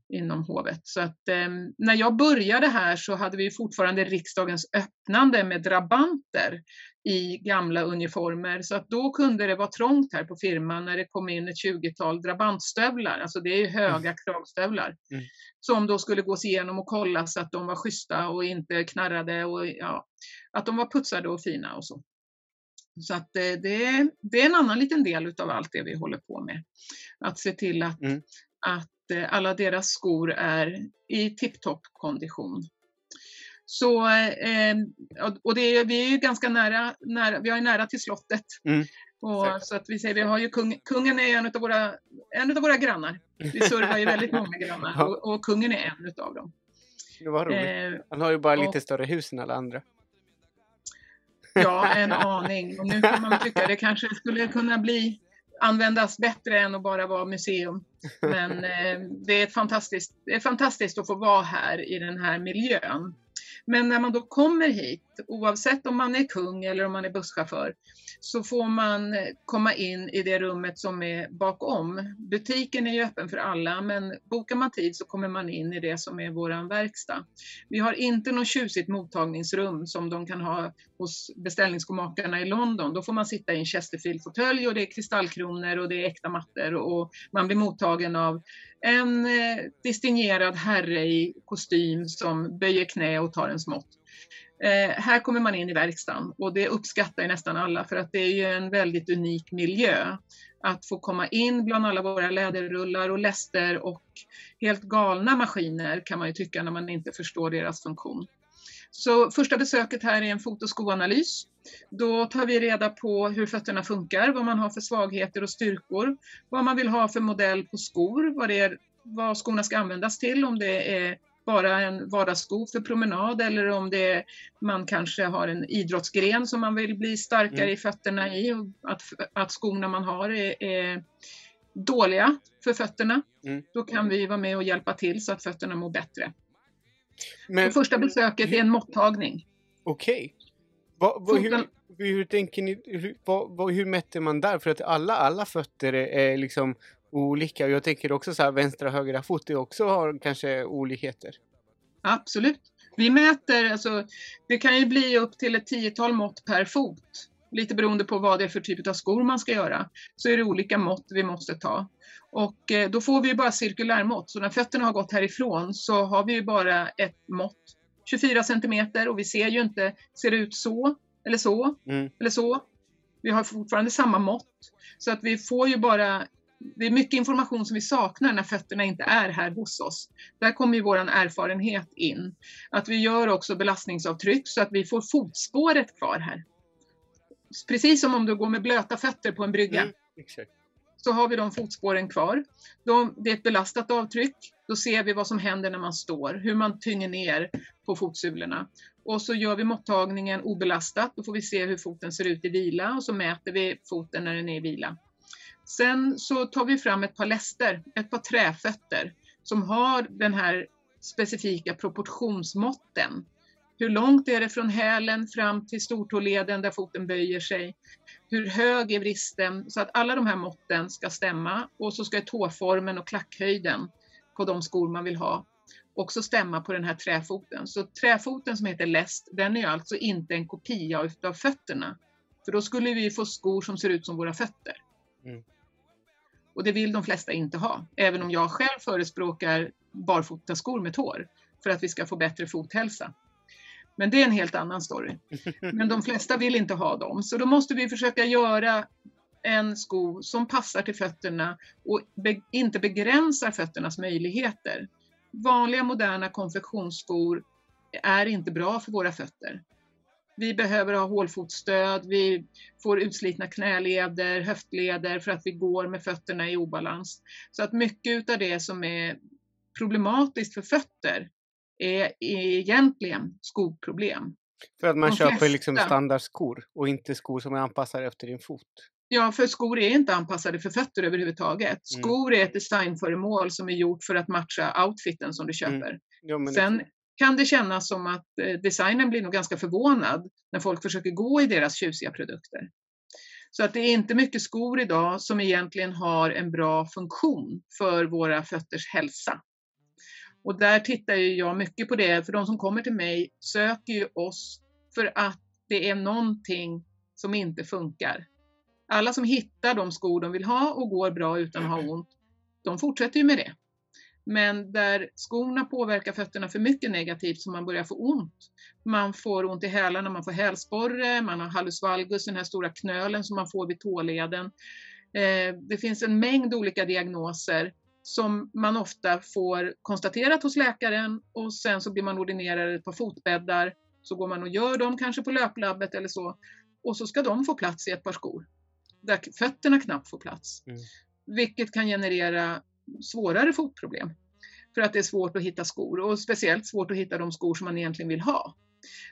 inom hovet. Så att eh, när jag började här så hade vi fortfarande riksdagens öppnande med drabanter i gamla uniformer så att då kunde det vara trångt här på firman när det kom in ett 20-tal drabantstövlar, alltså det är höga kragstövlar, Mm. som då skulle gås igenom och kollas så att de var schyssta och inte knarrade och ja, att de var putsade och fina och så. Så att eh, det, det är en annan liten del utav allt det vi håller på med. Att se till att, Mm. att eh, alla deras skor är i tipptopp kondition. Så, eh, och det är, vi är ju ganska nära, nära, vi är nära till slottet. Mm, Och, så att vi säger, vi har ju kung, kungen är en av våra, en utav våra grannar. Vi servar ju väldigt många grannar Ja. och, och kungen är en utav dem. Det var roligt. Eh, Han har ju bara och- lite större hus än alla andra. Ja, en aning. Och nu kan man tycka det kanske skulle kunna bli användas bättre än att bara vara museum. Men eh, det, är ett fantastiskt, det är fantastiskt att få vara här i den här miljön. Men när man då kommer hit, oavsett om man är kung eller om man är busschaufför, så får man komma in i det rummet som är bakom. Butiken är ju öppen för alla, men bokar man tid så kommer man in i det som är våran verkstad. Vi har inte något tjusigt mottagningsrum som de kan ha hos beställningsskomakarna i London. Då får man sitta i en Chesterfield-fåtölj och det är kristallkronor och det är äkta mattor och man blir mottagen av en eh, distingerad herre i kostym som böjer knä och tar en smått. Eh, här kommer man in i verkstaden och det uppskattar ju nästan alla för att det är ju en väldigt unik miljö. Att få komma in bland alla våra läderrullar och läster och helt galna maskiner kan man ju tycka när man inte förstår deras funktion. Så första besöket här är en fotoskoanalys. Då tar vi reda på hur fötterna funkar, vad man har för svagheter och styrkor, vad man vill ha för modell på skor, vad, det är, vad skorna ska användas till, om det är bara en vardagssko för promenad eller om det är, man kanske har en idrottsgren som man vill bli starkare Mm. i fötterna i och att, att skorna man har är, är dåliga för fötterna. Mm. Då kan vi vara med och hjälpa till så att fötterna mår bättre. Men Och första besöket är en måttagning. okej. Vad- hur, hur tänker ni? Hur, vad, vad, hur mätte man där? För att alla, alla fötter är, liksom olika. Och jag tänker också så här, vänstra och högra fot också har kanske olikheter. Absolut. Vi mäter, alltså, det kan ju bli upp till ett tiotal mått per fot. Lite beroende på vad det är för typ av skor man ska göra. Så är det olika mått vi måste ta. Och eh, då får vi bara cirkulärmått. Så när fötterna har gått härifrån så har vi ju bara ett mått. 24 centimeter och vi ser ju inte, ser det ut så eller så Mm. eller så. Vi har fortfarande samma mått. Så att vi får ju bara det är mycket information som vi saknar när fötterna inte är här hos oss. Där kommer ju vår erfarenhet in. Att vi gör också belastningsavtryck så att vi får fotspåret kvar här. Precis som om du går med blöta fötter på en brygga. Mm, så har vi de fotspåren kvar. De, det är ett belastat avtryck. Då ser vi vad som händer när man står, hur man tynger ner på fotsulorna. Och så gör vi måttagningen obelastat. Då får vi se hur foten ser ut i vila och så mäter vi foten när den är i vila. Sen så tar vi fram ett par läster, ett par träfötter som har den här specifika proportionsmåtten. Hur långt är det från hälen fram till stortåleden där foten böjer sig? Hur hög är vristen? Så att alla de här måtten ska stämma och så ska tåformen och klackhöjden på de skor man vill ha också stämma på den här träfoten. Så träfoten som heter läst, den är alltså inte en kopia utav fötterna. För då skulle vi få skor som ser ut som våra fötter. Mm. Och det vill de flesta inte ha, även om jag själv förespråkar barfotaskor med tår för att vi ska få bättre fothälsa. Men det är en helt annan story. Men de flesta vill inte ha dem, så då måste vi försöka göra en sko som passar till fötterna och be inte begränsar fötternas möjligheter. Vanliga moderna konfektionsskor är inte bra för våra fötter. Vi behöver ha hålfotsstöd, vi får utslitna knäleder, höftleder för att vi går med fötterna i obalans. Så att mycket av det som är problematiskt för fötter är egentligen skoproblem. För att man De köper flesta... liksom standardskor och inte skor som är anpassade efter din fot? Ja, för skor är inte anpassade för fötter överhuvudtaget. Mm. Skor är ett designföremål som är gjort för att matcha outfiten som du mm. köper. Mm. Ja, Sen kan det kännas som att eh, designen blir nog ganska förvånad när folk försöker gå i deras tjusiga produkter. Så att det är inte mycket skor idag som egentligen har en bra funktion för våra fötters hälsa. Och där tittar jag mycket på det, för de som kommer till mig söker ju oss för att det är någonting som inte funkar. Alla som hittar de skor de vill ha och går bra utan att ha ont, de fortsätter ju med det. Men där skorna påverkar fötterna för mycket negativt så man börjar få ont. Man får ont i hälarna, man får hälsporre, man har hallus valgus, den här stora knölen som man får vid tåleden. Eh, det finns en mängd olika diagnoser som man ofta får konstaterat hos läkaren och sen så blir man ordinerad ett par fotbäddar. Så går man och gör dem kanske på löplabbet eller så och så ska de få plats i ett par skor där fötterna knappt får plats. Mm. Vilket kan generera svårare fotproblem. För att det är svårt att hitta skor och speciellt svårt att hitta de skor som man egentligen vill ha.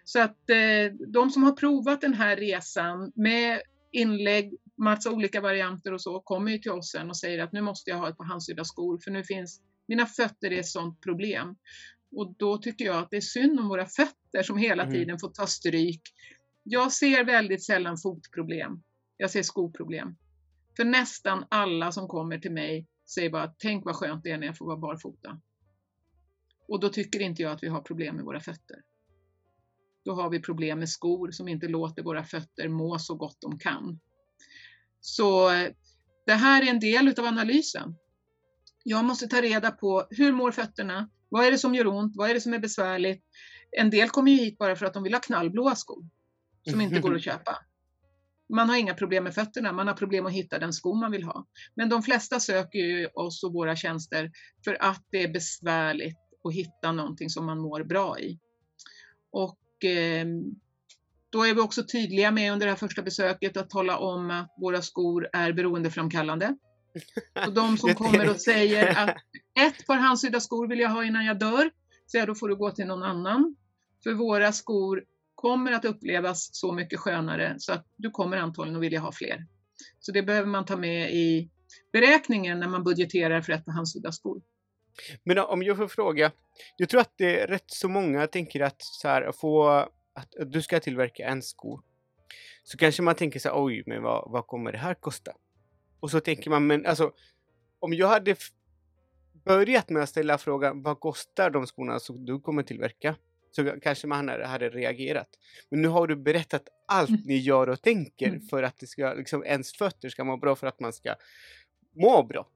Så att eh, de som har provat den här resan med inlägg, massa olika varianter och så, kommer ju till oss sen och säger att nu måste jag ha ett par handsydda skor för nu finns, mina fötter är ett sådant problem. Och då tycker jag att det är synd om våra fötter som hela mm. tiden får ta stryk. Jag ser väldigt sällan fotproblem. Jag ser skoproblem. För nästan alla som kommer till mig säger bara, tänk vad skönt det är när jag får vara barfota. Och då tycker inte jag att vi har problem med våra fötter. Då har vi problem med skor som inte låter våra fötter må så gott de kan. Så det här är en del utav analysen. Jag måste ta reda på hur mår fötterna? Vad är det som gör ont? Vad är det som är besvärligt? En del kommer ju hit bara för att de vill ha knallblåa skor som inte går att köpa. Man har inga problem med fötterna, man har problem att hitta den sko man vill ha. Men de flesta söker ju oss och våra tjänster för att det är besvärligt att hitta någonting som man mår bra i. Och eh, då är vi också tydliga med under det här första besöket att tala om att våra skor är beroendeframkallande. Och de som kommer och säger att ett par handsydda skor vill jag ha innan jag dör, så ja, då får du gå till någon annan. För våra skor kommer att upplevas så mycket skönare så att du kommer antagligen att vilja ha fler. Så det behöver man ta med i beräkningen när man budgeterar för ett par handsydda skor. Men om jag får fråga, jag tror att det är rätt så många tänker att så här, få att, att du ska tillverka en sko. Så kanske man tänker så här, oj, men vad, vad kommer det här kosta? Och så tänker man, men alltså, om jag hade börjat med att ställa frågan, vad kostar de skorna som du kommer tillverka? så kanske man hade reagerat. Men nu har du berättat allt mm. ni gör och tänker mm. för att det ska, liksom, ens fötter ska må bra för att man ska må bra.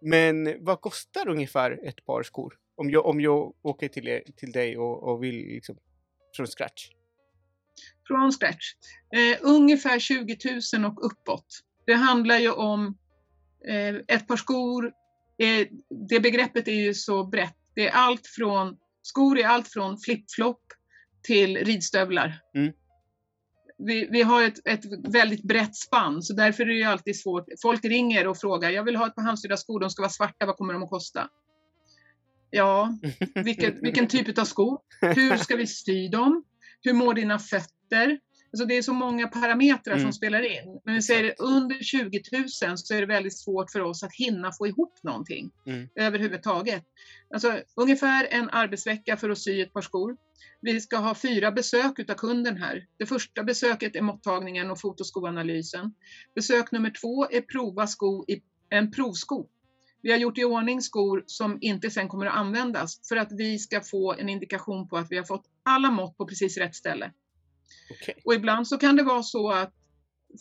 Men vad kostar ungefär ett par skor? Om jag, om jag åker till, till dig och, och vill liksom från scratch? Från scratch? Eh, ungefär 20 000 och uppåt. Det handlar ju om Eh, ett par skor, är, det begreppet är ju så brett. Det är allt från, skor är allt från flip-flop till ridstövlar. Mm. Vi, vi har ett, ett väldigt brett spann, så därför är det ju alltid svårt. Folk ringer och frågar, jag vill ha ett par handsydda skor, de ska vara svarta, vad kommer de att kosta? Ja, vilken, vilken typ av skor? Hur ska vi sy dem? Hur mår dina fötter? Alltså det är så många parametrar Mm. som spelar in. Men vi säger under 20 000 så är det väldigt svårt för oss att hinna få ihop någonting Mm. överhuvudtaget. Alltså ungefär en arbetsvecka för att sy ett par skor. Vi ska ha fyra besök utav kunden här. Det första besöket är mottagningen och fotoskoanalysen. Besök nummer två är prova sko i en provsko. Vi har gjort i ordning skor som inte sen kommer att användas för att vi ska få en indikation på att vi har fått alla mått på precis rätt ställe. Okej. Och ibland så kan det vara så att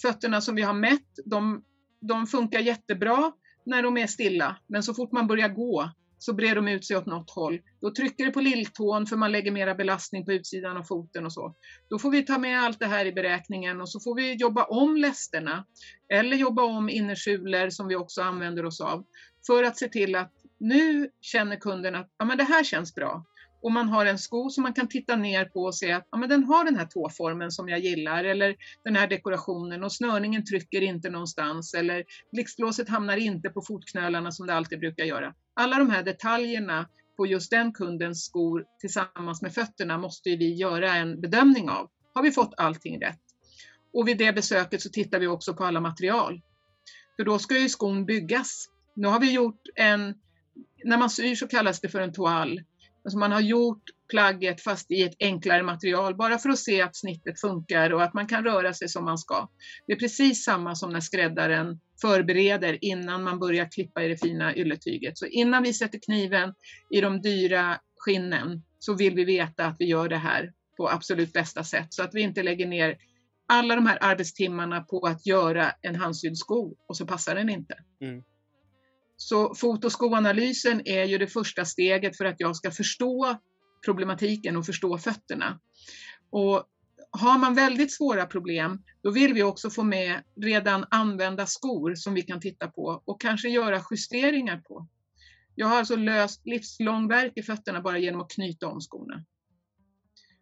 fötterna som vi har mätt, de, de funkar jättebra när de är stilla. Men så fort man börjar gå så brer de ut sig åt något håll. Då trycker det på lilltån för man lägger mera belastning på utsidan av foten och så. Då får vi ta med allt det här i beräkningen och så får vi jobba om lästerna. Eller jobba om innersulor som vi också använder oss av. För att se till att nu känner kunden att ja, men det här känns bra och man har en sko som man kan titta ner på och se att ja, men den har den här tåformen som jag gillar eller den här dekorationen och snörningen trycker inte någonstans eller blixtlåset hamnar inte på fotknölarna som det alltid brukar göra. Alla de här detaljerna på just den kundens skor tillsammans med fötterna måste vi göra en bedömning av. Har vi fått allting rätt? Och vid det besöket så tittar vi också på alla material. För då ska ju skon byggas. Nu har vi gjort en, när man syr så kallas det för en toal. Alltså man har gjort plagget fast i ett enklare material bara för att se att snittet funkar och att man kan röra sig som man ska. Det är precis samma som när skräddaren förbereder innan man börjar klippa i det fina ylletyget. Så innan vi sätter kniven i de dyra skinnen så vill vi veta att vi gör det här på absolut bästa sätt så att vi inte lägger ner alla de här arbetstimmarna på att göra en handsydd sko och så passar den inte. Mm. Så fotoskoanalysen är ju det första steget för att jag ska förstå problematiken och förstå fötterna. Och har man väldigt svåra problem, då vill vi också få med redan använda skor som vi kan titta på och kanske göra justeringar på. Jag har alltså löst livslång värk i fötterna bara genom att knyta om skorna.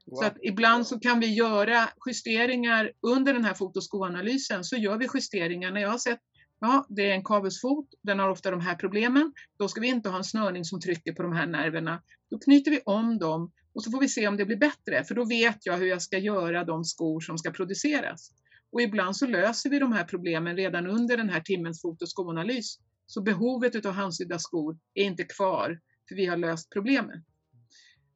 Wow. Så att ibland så kan vi göra justeringar under den här fotoskoanalysen så gör vi justeringar när jag har sett Ja, det är en kabelsfot, den har ofta de här problemen. Då ska vi inte ha en snörning som trycker på de här nerverna. Då knyter vi om dem och så får vi se om det blir bättre, för då vet jag hur jag ska göra de skor som ska produceras. Och ibland så löser vi de här problemen redan under den här timmens fot och skoanalys. Så behovet av handsydda skor är inte kvar, för vi har löst problemet.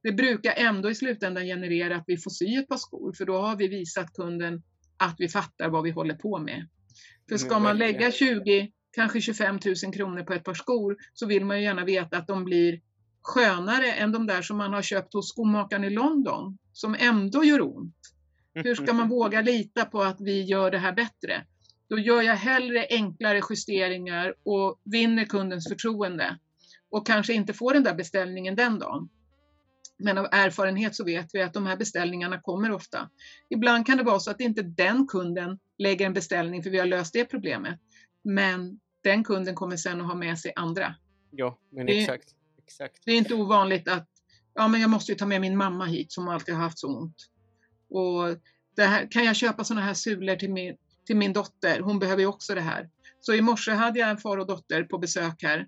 Det brukar ändå i slutändan generera att vi får sy ett par skor, för då har vi visat kunden att vi fattar vad vi håller på med. För ska man lägga 20, kanske 25 000 kronor på ett par skor så vill man ju gärna veta att de blir skönare än de där som man har köpt hos skomakaren i London, som ändå gör ont. Hur ska man våga lita på att vi gör det här bättre? Då gör jag hellre enklare justeringar och vinner kundens förtroende och kanske inte får den där beställningen den dagen. Men av erfarenhet så vet vi att de här beställningarna kommer ofta. Ibland kan det vara så att inte den kunden lägger en beställning för vi har löst det problemet. Men den kunden kommer sen att ha med sig andra. Ja, men Det- exakt. Exakt. Det är inte ovanligt att ja, men jag måste ju ta med min mamma hit som alltid har haft så ont. Och här, kan jag köpa sådana här sulor till min, till min dotter? Hon behöver ju också det här. Så i morse hade jag en far och dotter på besök här.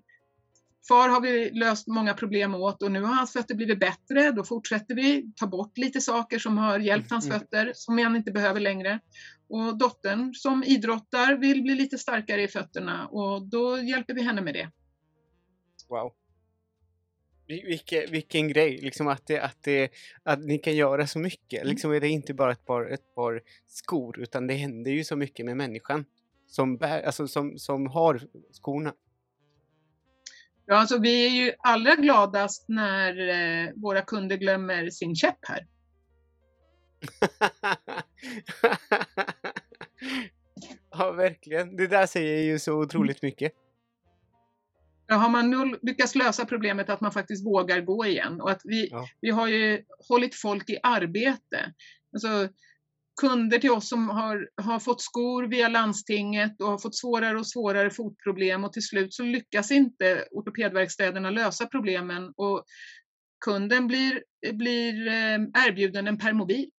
Far har vi löst många problem åt och nu har hans fötter blivit bättre. Då fortsätter vi ta bort lite saker som har hjälpt hans Mm. fötter som han inte behöver längre. Och dottern som idrottar vill bli lite starkare i fötterna och då hjälper vi henne med det. Wow. Vil- Vilken, vilken grej, liksom att, det, att, det, att ni kan göra så mycket. Mm. Liksom är det inte bara ett par, ett par skor, utan det händer ju så mycket med människan som, bär, alltså som, som har skorna. Ja, alltså vi är ju allra gladast när eh, våra kunder glömmer sin käpp här. ja, verkligen. Det där säger ju så otroligt mycket. Ja, har man nu lyckats lösa problemet att man faktiskt vågar gå igen och att vi, Ja. vi har ju hållit folk i arbete. Alltså, kunder till oss som har, har fått skor via landstinget och har fått svårare och svårare fotproblem och till slut så lyckas inte ortopedverkstäderna lösa problemen och kunden blir, blir eh, erbjuden en permobil.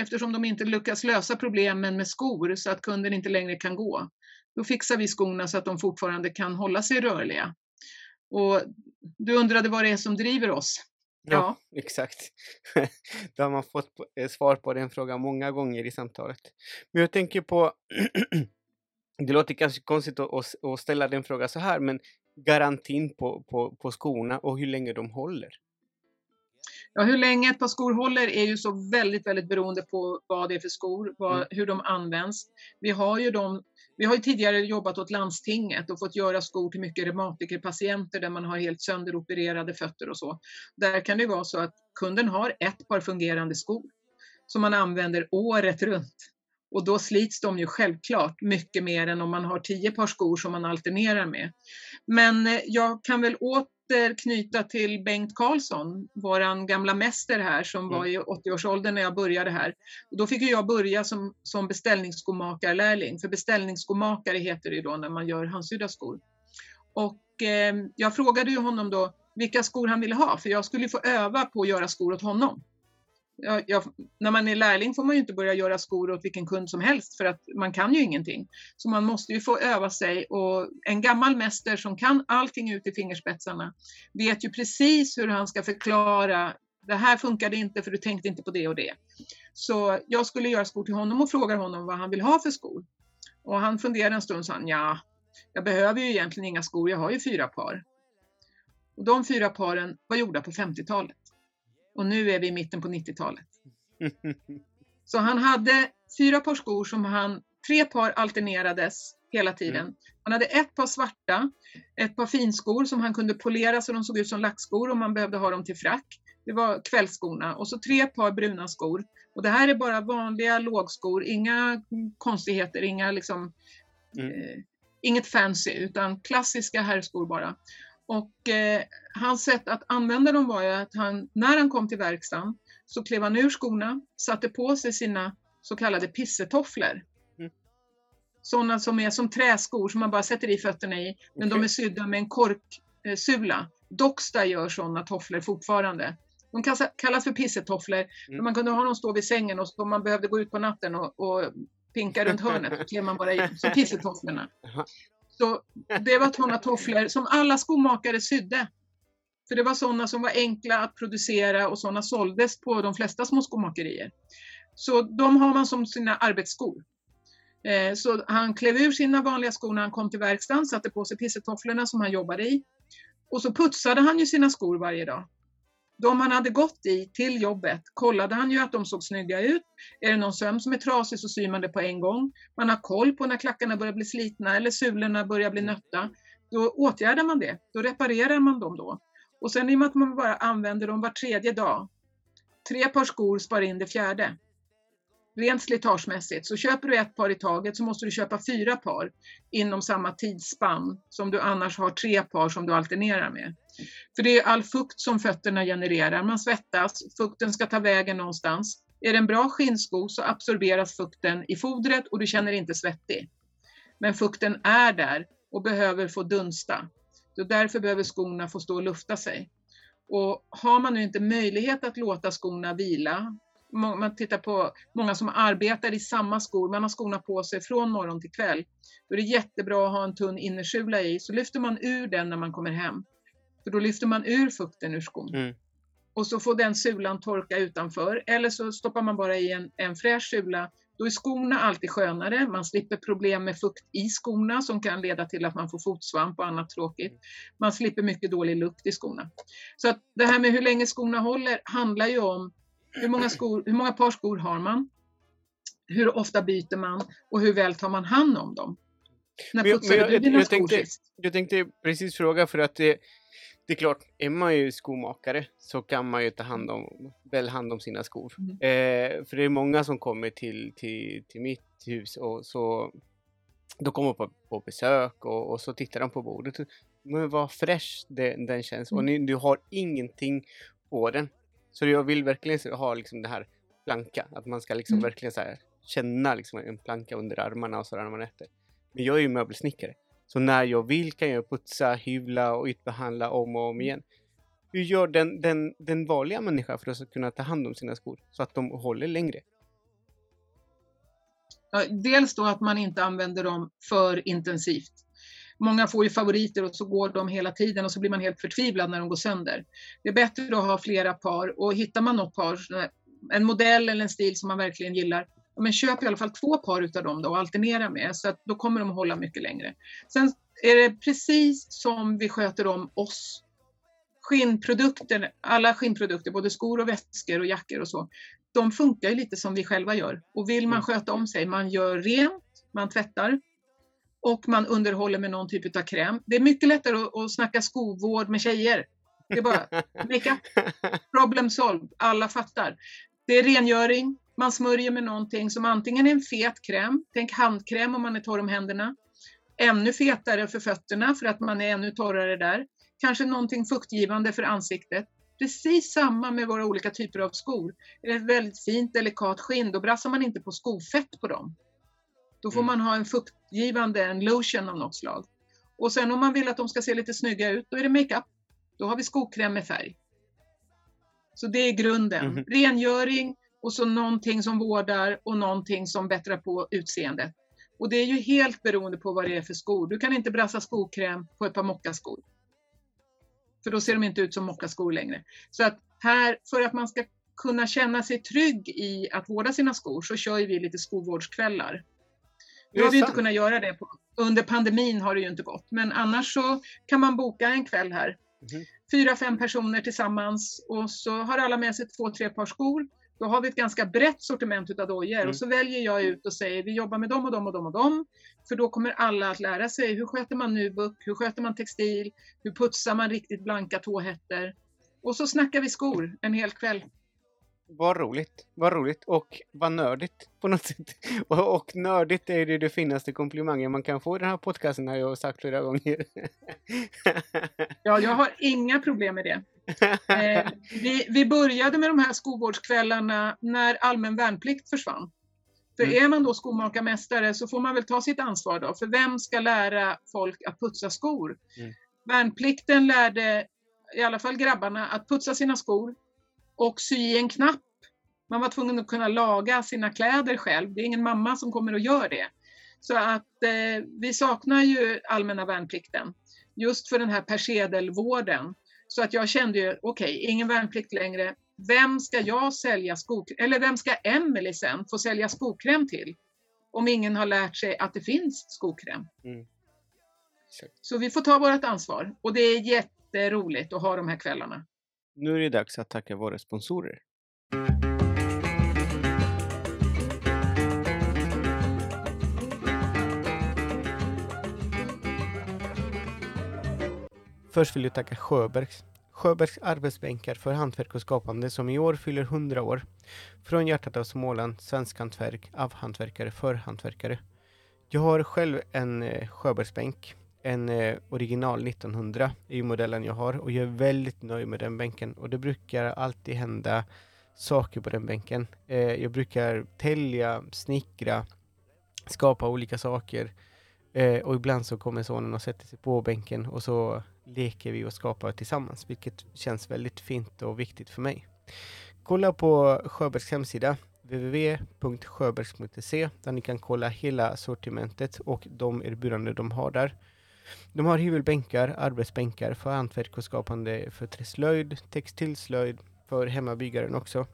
Eftersom de inte lyckas lösa problemen med skor så att kunden inte längre kan gå. Då fixar vi skorna så att de fortfarande kan hålla sig rörliga. Och du undrade vad det är som driver oss. Ja, ja. exakt. Då har man fått eh, svar på den frågan många gånger i samtalet. Men jag tänker på, det låter kanske konstigt att, ställa den frågan så här, men garantin på, på, på skorna och hur länge de håller? Ja, hur länge ett par skor håller är ju så väldigt, väldigt beroende på vad det är för skor, vad, mm. hur de används. Vi har ju de vi har ju tidigare jobbat åt landstinget och fått göra skor till mycket reumatikerpatienter där man har helt sönderopererade fötter och så. Där kan det vara så att kunden har ett par fungerande skor som man använder året runt. Och då slits de ju självklart mycket mer än om man har tio par skor som man alternerar med. Men eh, jag kan väl åt knyta till Bengt Karlsson, våran gamla mäster här som var mm. i 80-årsåldern när jag började här. Och då fick jag börja som, som beställningsskomakarlärling, för beställningsskomakare heter det ju då när man gör handsydda skor. Och eh, jag frågade ju honom då vilka skor han ville ha, för jag skulle få öva på att göra skor åt honom Ja, ja, när man är lärling får man ju inte börja göra skor åt vilken kund som helst för att man kan ju ingenting. Så man måste ju få öva sig och en gammal mäster som kan allting ut i fingerspetsarna vet ju precis hur han ska förklara det här funkade inte för du tänkte inte på det och det. Så jag skulle göra skor till honom och frågar honom vad han vill ha för skor. Och han funderade en stund och sa ja, jag behöver ju egentligen inga skor, jag har ju fyra par. Och de fyra paren var gjorda på 50-talet. Och nu är vi i mitten på 90-talet. Så han hade fyra par skor som han, tre par alternerades hela tiden. Mm. Han hade ett par svarta, ett par finskor som han kunde polera så de såg ut som lackskor om man behövde ha dem till frack. Det var kvällsskorna och så tre par bruna skor. Och det här är bara vanliga lågskor, inga konstigheter, inga liksom, mm. eh, inget fancy utan klassiska herrskor bara. Och eh, hans sätt att använda dem var ju att han, när han kom till verkstaden så klev han ur skorna, satte på sig sina så kallade pissetofflor. Mm. Sådana som är som träskor som man bara sätter i fötterna i, men okay. de är sydda med en korksula. Eh, Docksta gör sådana tofflor fortfarande. De kallas för pissetofflor, mm. man kunde ha dem stå vid sängen och om man behövde gå ut på natten och, och pinka runt hörnet, så klev man bara i, så pissetofflorna. Så det var sådana tofflor som alla skomakare sydde. För det var sådana som var enkla att producera och sådana såldes på de flesta små skomakerier. Så de har man som sina arbetsskor. Eh, så han klev ur sina vanliga skor när han kom till verkstaden, satte på sig pissetofflorna som han jobbade i. Och så putsade han ju sina skor varje dag de han hade gått i till jobbet kollade han ju att de såg snygga ut. Är det någon söm som är trasig så syr man det på en gång. Man har koll på när klackarna börjar bli slitna eller sulorna börjar bli nötta. Då åtgärdar man det. Då reparerar man dem då. Och sen i och med att man bara använder dem var tredje dag. Tre par skor spar in det fjärde rent slitagemässigt. Så köper du ett par i taget så måste du köpa fyra par inom samma tidsspann som du annars har tre par som du alternerar med. För det är all fukt som fötterna genererar. Man svettas, fukten ska ta vägen någonstans. Är det en bra skinnsko så absorberas fukten i fodret och du känner inte svettig. Men fukten är där och behöver få dunsta. Så därför behöver skorna få stå och lufta sig. Och har man nu inte möjlighet att låta skorna vila man tittar på många som arbetar i samma skor, man har skorna på sig från morgon till kväll. Då är det jättebra att ha en tunn innersula i, så lyfter man ur den när man kommer hem. För då lyfter man ur fukten ur skon. Mm. Och så får den sulan torka utanför, eller så stoppar man bara i en, en fräsch sula. Då är skorna alltid skönare, man slipper problem med fukt i skorna som kan leda till att man får fotsvamp och annat tråkigt. Man slipper mycket dålig lukt i skorna. Så att det här med hur länge skorna håller handlar ju om hur många, skor, hur många par skor har man? Hur ofta byter man? Och hur väl tar man hand om dem? När putsade jag, du dina jag, skor tänkte, sist? Jag tänkte precis fråga för att det, det är klart, är man ju skomakare så kan man ju ta hand om, väl hand om sina skor. Mm. Eh, för det är många som kommer till, till, till mitt hus och så de kommer på, på besök och, och, så tittar de på bordet. Men vad fräsch den, den känns mm. och ni, du har ingenting på den. Så jag vill verkligen ha liksom det här planka. Att man ska liksom Mm. verkligen så här, känna liksom en planka under armarna och sådär när man äter. Men jag är ju möbelsnickare. Så när jag vill kan jag putsa, hyvla och ytbehandla om och om igen. Hur gör den, den, den vanliga människan för att kunna ta hand om sina skor så att de håller längre? Ja, dels då att man inte använder dem för intensivt. Många får ju favoriter och så går de hela tiden och så blir man helt förtvivlad när de går sönder. Det är bättre att ha flera par och hittar man något par, en modell eller en stil som man verkligen gillar, men köp i alla fall två par utav dem då och alternera med så att då kommer de att hålla mycket längre. Sen är det precis som vi sköter om oss. Skinnprodukter, alla skinnprodukter, både skor och väskor och jackor och så, de funkar ju lite som vi själva gör. Och vill man Mm. sköta om sig, man gör rent, man tvättar och man underhåller med någon typ av kräm. Det är mycket lättare att, att snacka skovård med tjejer. Det är bara makeup, problem solved, alla fattar. Det är rengöring, man smörjer med någonting som antingen är en fet kräm, tänk handkräm om man är torr om händerna, ännu fetare för fötterna för att man är ännu torrare där, kanske någonting fuktgivande för ansiktet. Precis samma med våra olika typer av skor. Är det ett väldigt fint delikat skinn, då brassar man inte på skofett på dem. Då får Mm. man ha en fuktgivande, en lotion av något slag. Och sen om man vill att de ska se lite snygga ut, då är det makeup. Då har vi skokräm med färg. Så det är grunden. Mhm. Rengöring och så någonting som vårdar och någonting som bättrar på utseendet. Och det är ju helt beroende på vad det är för skor. Du kan inte brassa skokräm på ett par mockaskor. För då ser de inte ut som mockaskor längre. Så att här, för att man ska kunna känna sig trygg i att vårda sina skor så kör vi lite skovårdskvällar. Nu har vi inte kunnat göra det. På, under pandemin har det ju inte gått. Men annars så kan man boka en kväll här. Mhm. Fyra, fem personer tillsammans och så har alla med sig två, tre par skor. Då har vi ett ganska brett sortiment utav dojor Mm. och så väljer jag ut och säger vi jobbar med dem och dem och dem och dem. För då kommer alla att lära sig hur sköter man nubuk, hur sköter man textil, hur putsar man riktigt blanka tåhättor. Och så snackar vi skor en hel kväll. Vad roligt, vad roligt och vad nördigt på något sätt. Och, och nördigt är ju det finaste komplimangen man kan få i den här podcasten har jag sagt flera gånger. Ja, jag har inga problem med det. Eh, vi, vi började med de här skovårdskvällarna när allmän värnplikt försvann. För Mm. är man då skomakarmästare så får man väl ta sitt ansvar då. För vem ska lära folk att putsa skor? Mm. Värnplikten lärde i alla fall grabbarna att putsa sina skor och sy i en knapp. Man var tvungen att kunna laga sina kläder själv. Det är ingen mamma som kommer och gör det. Så att eh, vi saknar ju allmänna värnplikten just för den här persedelvården. Så att jag kände ju, okej, ingen värnplikt längre. Vem ska jag sälja skokräm, eller vem ska Emelie sen få sälja skokräm till? Om ingen har lärt sig att det finns skokräm. Mm. Så vi får ta vårt ansvar och det är jätteroligt att ha de här kvällarna. Nu är det dags att tacka våra sponsorer. Först vill jag tacka Sjöbergs. Sjöbergs arbetsbänkar för hantverk och skapande som i år fyller 100 år. Från hjärtat av Småland, svensk hantverk, av hantverkare för hantverkare. Jag har själv en eh, Sjöbergsbänk. En eh, original 1900 i modellen jag har och jag är väldigt nöjd med den bänken. Och det brukar alltid hända saker på den bänken. Eh, jag brukar tälja, snickra, skapa olika saker. Eh, och ibland så kommer sonen och sätter sig på bänken och så leker vi och skapar tillsammans, vilket känns väldigt fint och viktigt för mig. Kolla på Sjöbergs hemsida www.sjöbergs.se där ni kan kolla hela sortimentet och de erbjudanden de har där. De har hyvelbänkar, arbetsbänkar för hantverk och skapande för träslöjd, textilslöjd, för hemmabyggaren också.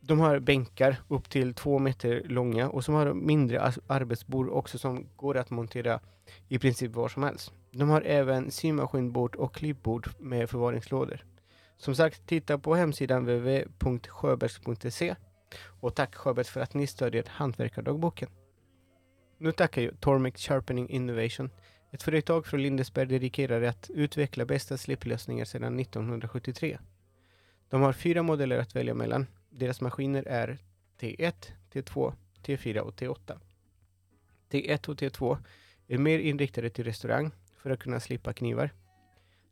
De har bänkar upp till två meter långa och som har mindre arbetsbord också som går att montera i princip var som helst. De har även symaskinbord och klippbord med förvaringslådor. Som sagt, titta på hemsidan www.sjöbergs.se och tack Sjöbergs för att ni stödjer Hantverkardagboken. Nu tackar jag Tormek Sharpening Innovation, ett företag från Lindesberg dedikerade att utveckla bästa slipplösningar sedan 1973. De har fyra modeller att välja mellan. Deras maskiner är T1, T2, T4 och T8. T1 och T2 är mer inriktade till restaurang för att kunna slippa knivar.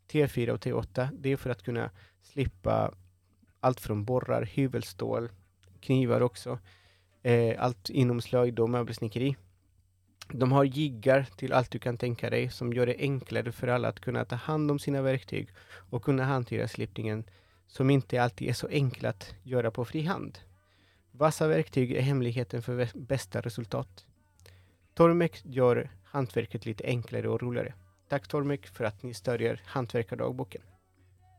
T4 och T8 det är för att kunna slippa allt från borrar, hyvelstål, knivar också. Eh, allt inom slöjd och möbelsnickeri. De har jiggar till allt du kan tänka dig som gör det enklare för alla att kunna ta hand om sina verktyg och kunna hantera slipningen som inte alltid är så enkel att göra på fri hand. Vassa verktyg är hemligheten för bästa resultat. Tormek gör hantverket lite enklare och roligare. Tack Tormek för att ni stödjer Hantverkardagboken.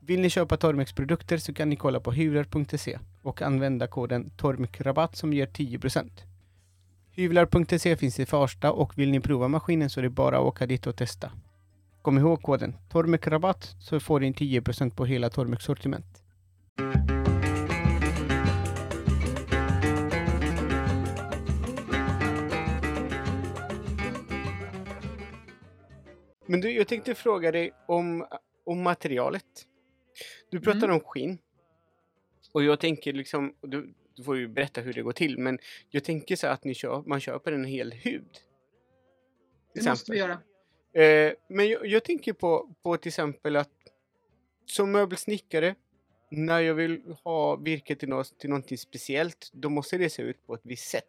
Vill ni köpa Tormeks produkter så kan ni kolla på hyvler.se och använda koden TORMEKRABATT som ger 10%. Hyvlar.se finns i Farsta och vill ni prova maskinen så är det bara att åka dit och testa. Kom ihåg koden TORMEKRABATT så får ni 10% på hela Tormeks sortiment. Men du, jag tänkte fråga dig om, om materialet. Du pratar mm. om skinn. Och jag tänker liksom, du, du får ju berätta hur det går till, men jag tänker så att ni köp, man köper en hel hud. Det måste vi göra. Eh, men jag, jag, tänker på, på till exempel att som möbelsnickare, när jag vill ha virke till, något, till någonting speciellt, då måste det se ut på ett visst sätt.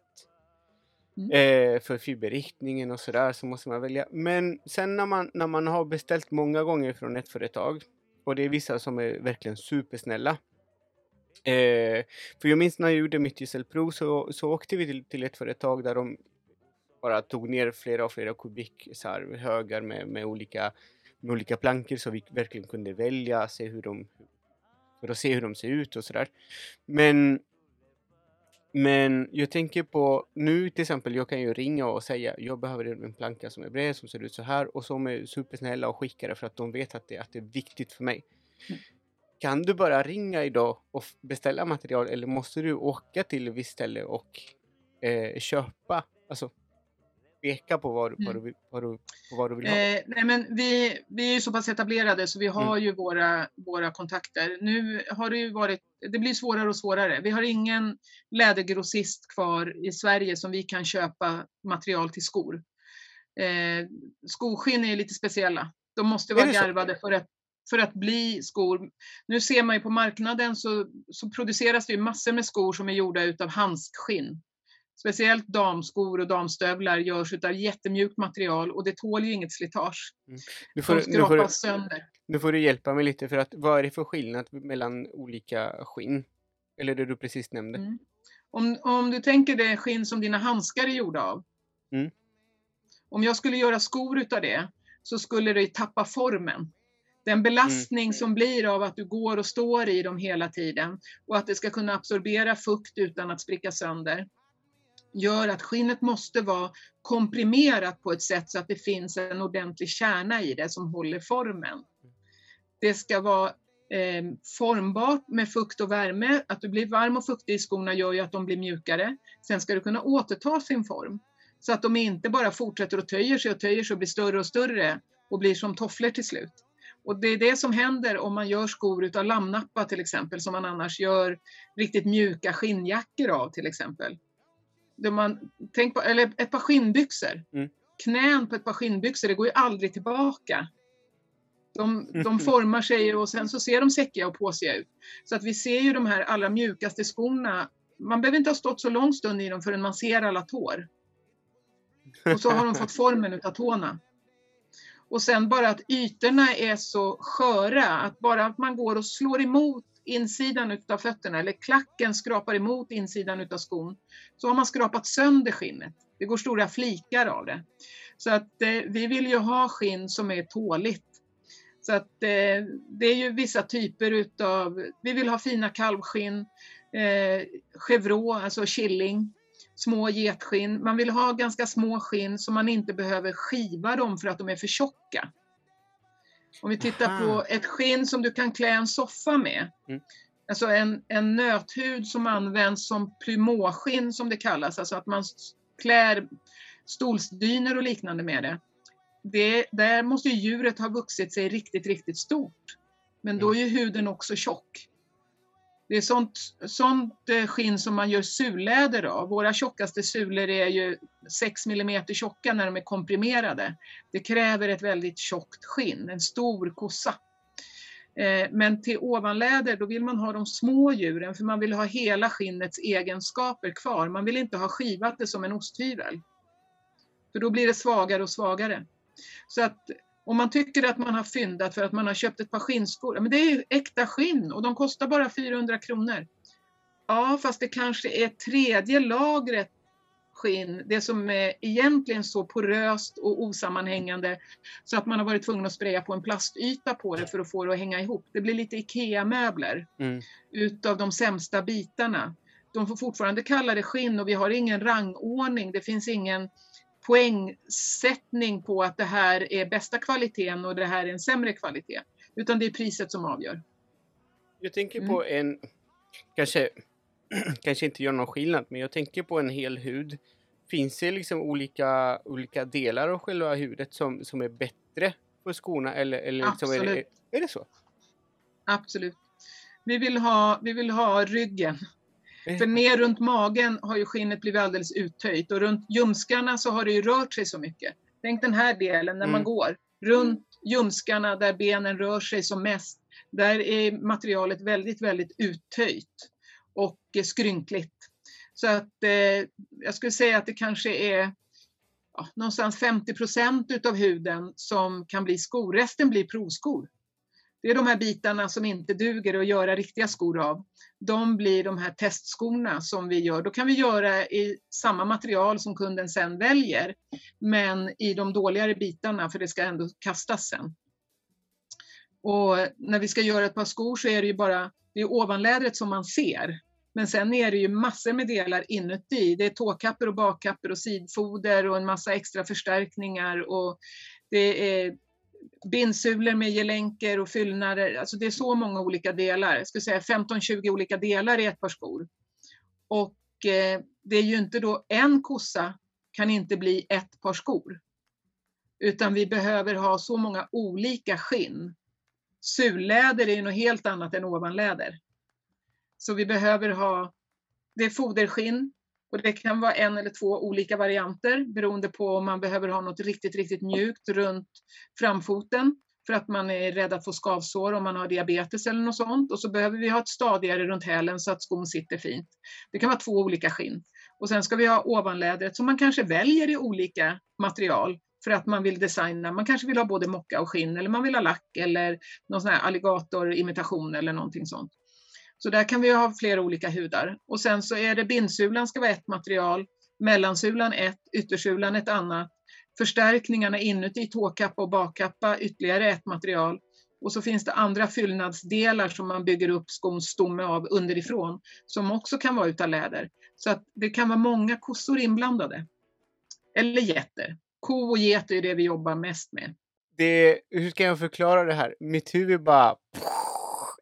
Mm. Eh, för fiberriktningen och sådär så måste man välja. Men sen när man, när man har beställt många gånger från ett företag och det är vissa som är verkligen supersnälla. Eh, för jag minns när jag gjorde mitt gisselprov så, så åkte vi till, till ett företag där de bara tog ner flera och flera kubik så här, högar med, med, olika, med olika plankor så vi verkligen kunde välja, se hur de, för att se hur de ser ut och sådär. Men men jag tänker på nu till exempel, jag kan ju ringa och säga jag behöver en planka som är bred, som ser ut så här och som är supersnälla och skickar det för att de vet att det, att det är viktigt för mig. Mm. Kan du bara ringa idag och beställa material eller måste du åka till ett visst ställe och eh, köpa? Alltså peka på vad, mm. vad, du, vad, du, vad du vill ha? Eh, nej men vi, vi är ju så pass etablerade så vi har mm. ju våra, våra kontakter. Nu har det ju varit, det blir svårare och svårare. Vi har ingen lädergrossist kvar i Sverige som vi kan köpa material till skor. Eh, skoskinn är lite speciella. De måste vara garvade för att, för att bli skor. Nu ser man ju på marknaden så, så produceras det ju massor med skor som är gjorda utav handskskinn. Speciellt damskor och damstövlar görs av jättemjukt material och det tål ju inget slitage. Mm. Nu får, De skrapas nu får, sönder. Nu får du hjälpa mig lite för att vad är det för skillnad mellan olika skinn? Eller det du precis nämnde. Mm. Om, om du tänker det skinn som dina handskar är gjorda av. Mm. Om jag skulle göra skor utav det så skulle det tappa formen. Den belastning mm. som blir av att du går och står i dem hela tiden och att det ska kunna absorbera fukt utan att spricka sönder gör att skinnet måste vara komprimerat på ett sätt så att det finns en ordentlig kärna i det som håller formen. Det ska vara eh, formbart med fukt och värme. Att du blir varm och fuktig i skorna gör ju att de blir mjukare. Sen ska du kunna återta sin form så att de inte bara fortsätter att töjer sig och töjer sig och blir större och större och blir som tofflor till slut. Och det är det som händer om man gör skor utav lammnappa till exempel, som man annars gör riktigt mjuka skinnjackor av till exempel man, tänk på, eller ett par skinnbyxor. Mm. Knän på ett par skinnbyxor, det går ju aldrig tillbaka. De, de formar sig och sen så ser de säckiga och påsiga ut. Så att vi ser ju de här allra mjukaste skorna. Man behöver inte ha stått så lång stund i dem förrän man ser alla tår. Och så har de fått formen utav tårna. Och sen bara att ytorna är så sköra, att bara att man går och slår emot insidan utav fötterna eller klacken skrapar emot insidan utav skon så har man skrapat sönder skinnet. Det går stora flikar av det. Så att eh, vi vill ju ha skinn som är tåligt. Så att eh, det är ju vissa typer utav, vi vill ha fina kalvskinn, eh, chevreau, alltså killing, små getskinn. Man vill ha ganska små skinn så man inte behöver skiva dem för att de är för tjocka. Om vi tittar Aha. på ett skinn som du kan klä en soffa med. Mm. Alltså en, en nöthud som används som plymåskinn som det kallas, alltså att man klär stolsdyner och liknande med det. det där måste djuret ha vuxit sig riktigt, riktigt stort. Men då mm. är ju huden också tjock. Det är sånt, sånt eh, skinn som man gör sulläder av. Våra tjockaste sulor är ju 6 mm tjocka när de är komprimerade. Det kräver ett väldigt tjockt skinn, en stor kossa. Eh, men till ovanläder då vill man ha de små djuren för man vill ha hela skinnets egenskaper kvar. Man vill inte ha skivat det som en osthyvel. För då blir det svagare och svagare. Så att om man tycker att man har fyndat för att man har köpt ett par skinnskor, men det är ju äkta skinn och de kostar bara 400 kronor. Ja, fast det kanske är tredje lagret skinn, det som är egentligen så poröst och osammanhängande så att man har varit tvungen att spraya på en plastyta på det för att få det att hänga ihop. Det blir lite IKEA-möbler mm. utav de sämsta bitarna. De får fortfarande kalla det skinn och vi har ingen rangordning. Det finns ingen poängsättning på att det här är bästa kvaliteten och det här är en sämre kvalitet. Utan det är priset som avgör. Jag tänker mm. på en, kanske, kanske inte gör någon skillnad, men jag tänker på en hel hud. Finns det liksom olika, olika delar av själva hudet som, som är bättre på skorna? Eller, eller liksom Absolut. är, det, är det så? Absolut. Vi vill ha, vi vill ha ryggen för ner runt magen har ju skinnet blivit alldeles uttöjt och runt ljumskarna så har det ju rört sig så mycket. Tänk den här delen när man mm. går. Runt ljumskarna där benen rör sig som mest, där är materialet väldigt, väldigt uttöjt och skrynkligt. Så att eh, jag skulle säga att det kanske är ja, någonstans 50 procent utav huden som kan bli skor. Resten blir provskor. Det är de här bitarna som inte duger att göra riktiga skor av. De blir de här testskorna som vi gör. Då kan vi göra i samma material som kunden sen väljer, men i de dåligare bitarna för det ska ändå kastas sen. Och när vi ska göra ett par skor så är det ju bara det är ovanlädret som man ser. Men sen är det ju massor med delar inuti. Det är tåkappor och bakkappor och sidfoder och en massa extra förstärkningar och det är bindsulor med gelänker och fyllnader. Alltså det är så många olika delar. Jag skulle säga 15-20 olika delar i ett par skor. Och eh, det är ju inte då en kossa kan inte bli ett par skor. Utan vi behöver ha så många olika skinn. Sulläder är ju något helt annat än ovanläder. Så vi behöver ha, det är foderskinn, och det kan vara en eller två olika varianter beroende på om man behöver ha något riktigt, riktigt mjukt runt framfoten för att man är rädd att få skavsår om man har diabetes eller något sånt. Och så behöver vi ha ett stadigare runt hälen så att skon sitter fint. Det kan vara två olika skinn. Och sen ska vi ha ovanlädret som man kanske väljer i olika material för att man vill designa. Man kanske vill ha både mocka och skinn eller man vill ha lack eller någon sån här alligatorimitation eller någonting sånt. Så där kan vi ha flera olika hudar. Och sen så är det bindsulan ska vara ett material, mellansulan ett, yttersulan ett annat. Förstärkningarna inuti tåkappa och bakkappa ytterligare ett material. Och så finns det andra fyllnadsdelar som man bygger upp skons stomme av underifrån som också kan vara utav läder. Så att det kan vara många kossor inblandade. Eller getter. Ko och get är det vi jobbar mest med. Det, hur ska jag förklara det här? Mitt huvud bara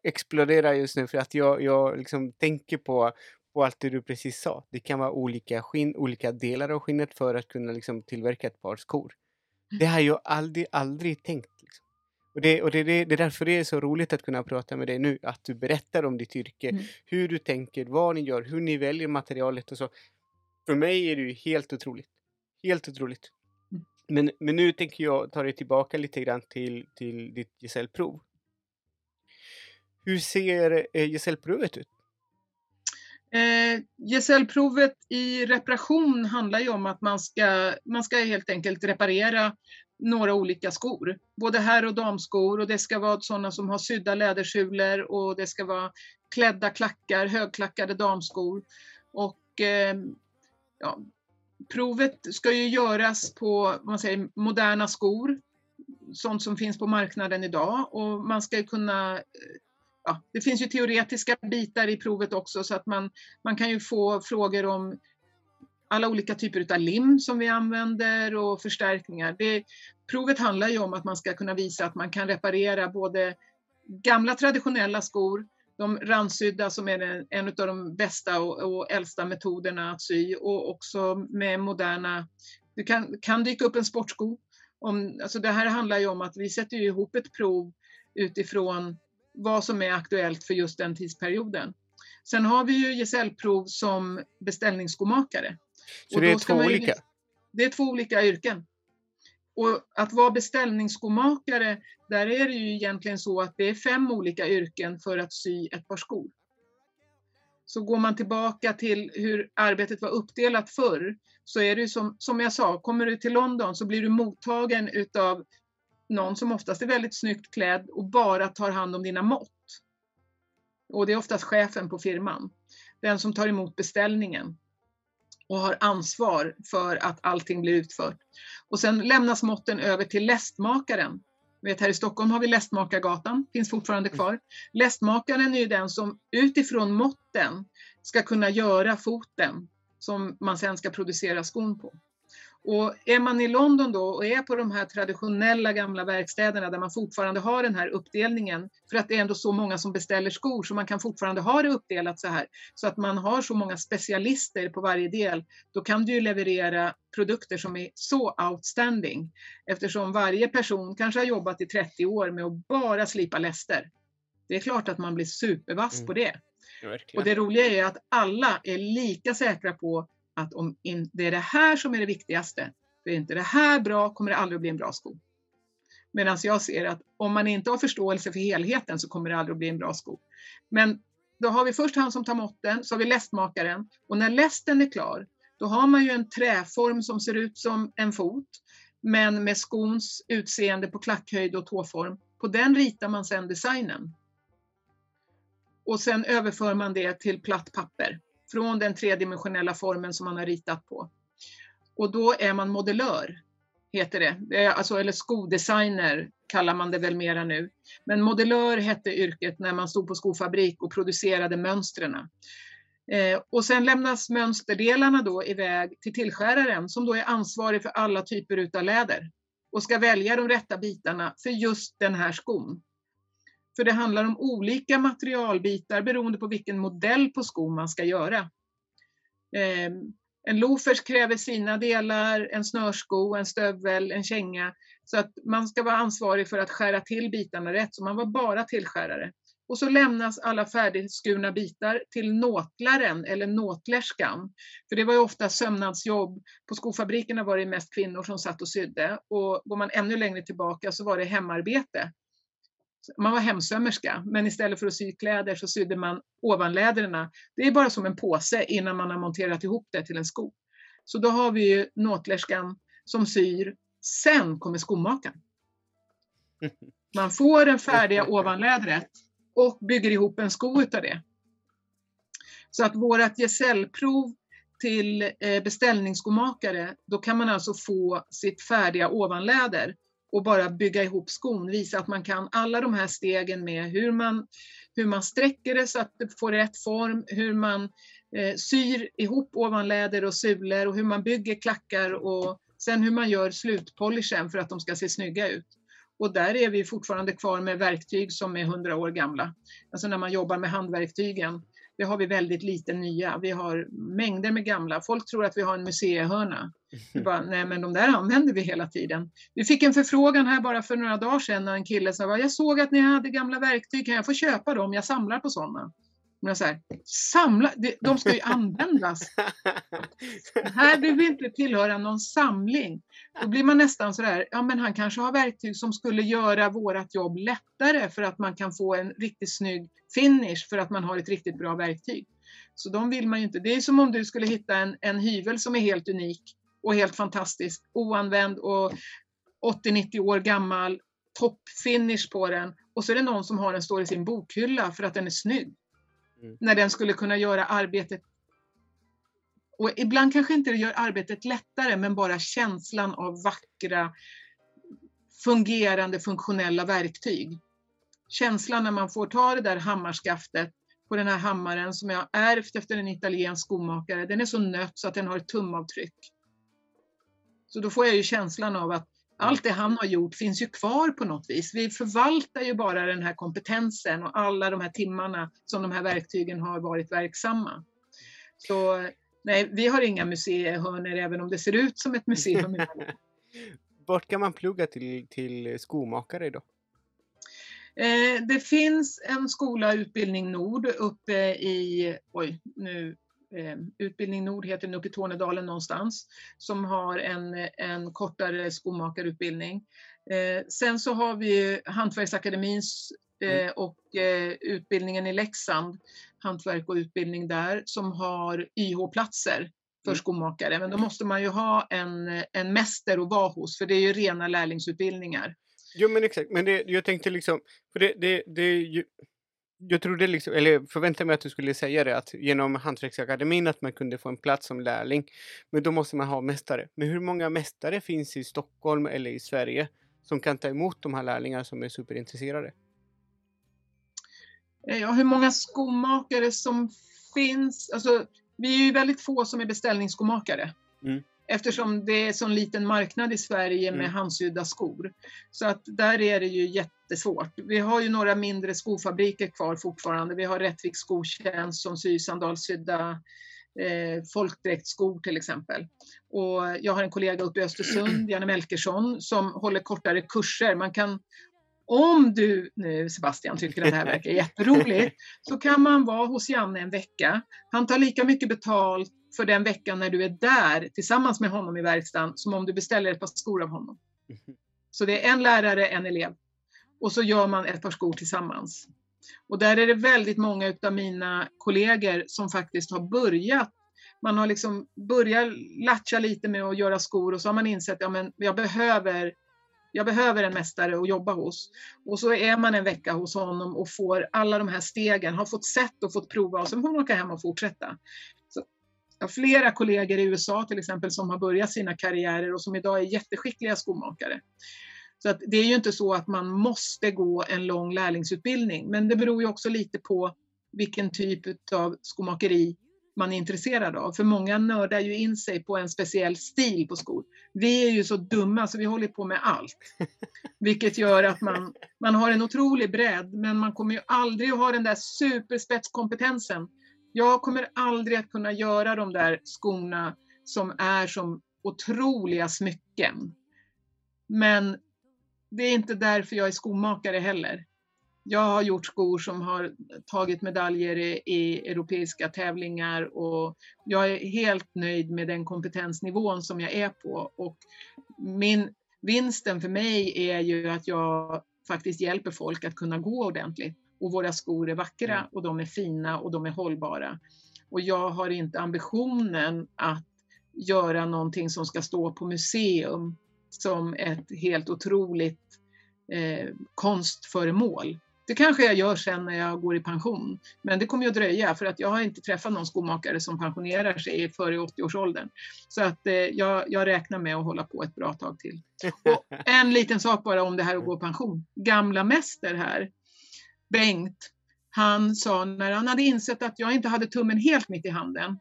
exploderar just nu för att jag, jag liksom tänker på, på allt det du precis sa. Det kan vara olika skinn, olika delar av skinnet för att kunna liksom tillverka ett par skor. Det har jag aldrig, aldrig tänkt. Liksom. Och, det, och det, det, det är därför det är så roligt att kunna prata med dig nu, att du berättar om ditt yrke, mm. hur du tänker, vad ni gör, hur ni väljer materialet och så. För mig är det ju helt otroligt. Helt otroligt. Mm. Men, men nu tänker jag ta dig tillbaka lite grann till, till ditt gesällprov. Hur ser eh, gesällprovet ut? Eh, gesällprovet i reparation handlar ju om att man ska, man ska helt enkelt reparera några olika skor. Både herr och damskor och det ska vara sådana som har sydda lädersulor och det ska vara klädda klackar, högklackade damskor. Och eh, ja, provet ska ju göras på man säger, moderna skor, sånt som finns på marknaden idag och man ska kunna eh, ja, det finns ju teoretiska bitar i provet också så att man, man kan ju få frågor om alla olika typer av lim som vi använder och förstärkningar. Det, provet handlar ju om att man ska kunna visa att man kan reparera både gamla traditionella skor, de randsydda som är en av de bästa och, och äldsta metoderna att sy och också med moderna, det kan, kan dyka upp en sportsko. Om, alltså det här handlar ju om att vi sätter ihop ett prov utifrån vad som är aktuellt för just den tidsperioden. Sen har vi ju gesällprov som beställningsskomakare. Så det är två olika? det är två olika yrken. Och att vara beställningsskomakare, där är det ju egentligen så att det är fem olika yrken för att sy ett par skor. Så går man tillbaka till hur arbetet var uppdelat förr, så är det ju som, som jag sa, kommer du till London så blir du mottagen utav någon som oftast är väldigt snyggt klädd och bara tar hand om dina mått. Och det är oftast chefen på firman. Den som tar emot beställningen och har ansvar för att allting blir utfört. Och sen lämnas måtten över till lästmakaren. Vet, här i Stockholm har vi Lästmakargatan, finns fortfarande mm. kvar. Lästmakaren är den som utifrån måtten ska kunna göra foten som man sen ska producera skon på. Och är man i London då och är på de här traditionella gamla verkstäderna där man fortfarande har den här uppdelningen, för att det är ändå så många som beställer skor så man kan fortfarande ha det uppdelat så här, så att man har så många specialister på varje del, då kan du ju leverera produkter som är så outstanding. Eftersom varje person kanske har jobbat i 30 år med att bara slipa läster. Det är klart att man blir supervass mm. på det. Ja, och det roliga är att alla är lika säkra på att om det är det här som är det viktigaste, för är inte det här bra kommer det aldrig att bli en bra sko. Medan jag ser att om man inte har förståelse för helheten så kommer det aldrig att bli en bra sko. Men då har vi först han som tar måtten, så har vi lästmakaren och när lästen är klar, då har man ju en träform som ser ut som en fot, men med skons utseende på klackhöjd och tåform. På den ritar man sedan designen. Och sen överför man det till platt papper från den tredimensionella formen som man har ritat på. Och då är man modellör, heter det. Alltså, eller skodesigner kallar man det väl mera nu. Men modellör hette yrket när man stod på skofabrik och producerade mönstren. Eh, och sen lämnas mönsterdelarna då iväg till tillskäraren som då är ansvarig för alla typer utav läder och ska välja de rätta bitarna för just den här skon. För det handlar om olika materialbitar beroende på vilken modell på skon man ska göra. Ehm, en loafers kräver sina delar, en snörsko, en stövel, en känga. Så att man ska vara ansvarig för att skära till bitarna rätt, så man var bara tillskärare. Och så lämnas alla färdigskurna bitar till nåtlaren eller nåtlerskan. För det var ju ofta sömnadsjobb. På skofabrikerna var det mest kvinnor som satt och sydde. Och går man ännu längre tillbaka så var det hemarbete man var hemsömmerska, men istället för att sy kläder så sydde man ovanläderna. Det är bara som en påse innan man har monterat ihop det till en sko. Så då har vi ju nåtlerskan som syr, sen kommer skomakaren. Man får den färdiga ovanlädret och bygger ihop en sko utav det. Så att vårat gesällprov till eh, beställningsskomakare, då kan man alltså få sitt färdiga ovanläder och bara bygga ihop skon, visa att man kan alla de här stegen med hur man, hur man sträcker det så att det får rätt form, hur man eh, syr ihop ovanläder och sulor och hur man bygger klackar och sen hur man gör slutpolishen för att de ska se snygga ut. Och där är vi fortfarande kvar med verktyg som är 100 år gamla. Alltså när man jobbar med handverktygen det har vi väldigt lite nya. Vi har mängder med gamla. Folk tror att vi har en museihörna. Vi bara, nej men de där använder vi hela tiden. Vi fick en förfrågan här bara för några dagar sedan när en kille sa, jag såg att ni hade gamla verktyg, kan jag få köpa dem? Jag samlar på sådana. Men jag säger, samla, de ska ju användas. här vill vi inte tillhöra någon samling. Då blir man nästan sådär, ja men han kanske har verktyg som skulle göra vårat jobb lättare för att man kan få en riktigt snygg finish för att man har ett riktigt bra verktyg. Så de vill man ju inte. Det är som om du skulle hitta en, en hyvel som är helt unik och helt fantastisk, oanvänd och 80-90 år gammal, toppfinish på den och så är det någon som har den står i sin bokhylla för att den är snygg. Mm. När den skulle kunna göra arbetet och ibland kanske inte det gör arbetet lättare men bara känslan av vackra fungerande funktionella verktyg. Känslan när man får ta det där hammarskaftet på den här hammaren som jag ärvt efter en italiensk skomakare, den är så nött så att den har ett tumavtryck. Så då får jag ju känslan av att allt det han har gjort finns ju kvar på något vis. Vi förvaltar ju bara den här kompetensen och alla de här timmarna som de här verktygen har varit verksamma. Så nej, vi har inga museihörnor även om det ser ut som ett museum. Vart kan man plugga till, till skomakare då? Eh, det finns en skola, Utbildning Nord, uppe i, oj, nu Utbildning Nord heter den uppe i Tornedalen någonstans, som har en, en kortare skomakarutbildning. Eh, sen så har vi Hantverksakademins mm. eh, och eh, utbildningen i Leksand, hantverk och utbildning där, som har YH-platser för mm. skomakare. Men då måste man ju ha en, en mäster att vara hos, för det är ju rena lärlingsutbildningar. Jo men exakt, men det, jag tänkte liksom, för det, det, det ju, jag trodde liksom, eller förväntade mig att du skulle säga det, att genom Hantverksakademin att man kunde få en plats som lärling. Men då måste man ha mästare. Men hur många mästare finns i Stockholm eller i Sverige som kan ta emot de här lärlingarna som är superintresserade? Eh, ja, hur många skomakare som finns? Alltså, vi är ju väldigt få som är beställningsskomakare. Mm eftersom det är en sån liten marknad i Sverige med mm. handsydda skor. Så att där är det ju jättesvårt. Vi har ju några mindre skofabriker kvar fortfarande. Vi har Rättviks skotjänst som syr sandalsydda eh, folkdräktsskor till exempel. Och jag har en kollega uppe i Östersund, Janne Melkersson, som håller kortare kurser. Man kan om du nu Sebastian tycker att det här verkar jätteroligt så kan man vara hos Janne en vecka. Han tar lika mycket betalt för den veckan när du är där tillsammans med honom i verkstaden som om du beställer ett par skor av honom. Mhm. Så det är en lärare, en elev. Och så gör man ett par skor tillsammans. Och där är det väldigt många av mina kollegor som faktiskt har börjat man har liksom börjat latcha lite med att göra skor och så har man insett att ja, jag behöver jag behöver en mästare att jobba hos. Och så är man en vecka hos honom och får alla de här stegen, har fått sett och fått prova och sen får man åka hem och fortsätta. Så jag har flera kollegor i USA till exempel som har börjat sina karriärer och som idag är jätteskickliga skomakare. Så att det är ju inte så att man måste gå en lång lärlingsutbildning, men det beror ju också lite på vilken typ av skomakeri man är intresserad av. För många nördar ju in sig på en speciell stil på skor. Vi är ju så dumma så vi håller på med allt. Vilket gör att man, man har en otrolig bredd men man kommer ju aldrig att ha den där superspetskompetensen. Jag kommer aldrig att kunna göra de där skorna som är som otroliga smycken. Men det är inte därför jag är skomakare heller. Jag har gjort skor som har tagit medaljer i, i, europeiska tävlingar och jag är helt nöjd med den kompetensnivån som jag är på. Och min, vinsten för mig är ju att jag faktiskt hjälper folk att kunna gå ordentligt. Och våra skor är vackra mm. och de är fina och de är hållbara. Och jag har inte ambitionen att göra någonting som ska stå på museum som ett helt otroligt eh, konstföremål. Det kanske jag gör sen när jag går i pension, men det kommer ju att dröja för att jag har inte träffat någon skomakare som pensionerar sig före 80-årsåldern. Så att eh, jag, jag, räknar med att hålla på ett bra tag till. Och en liten sak bara om det här att gå i pension. Gamla mäster här, Bengt, han sa när han hade insett att jag inte hade tummen helt mitt i handen,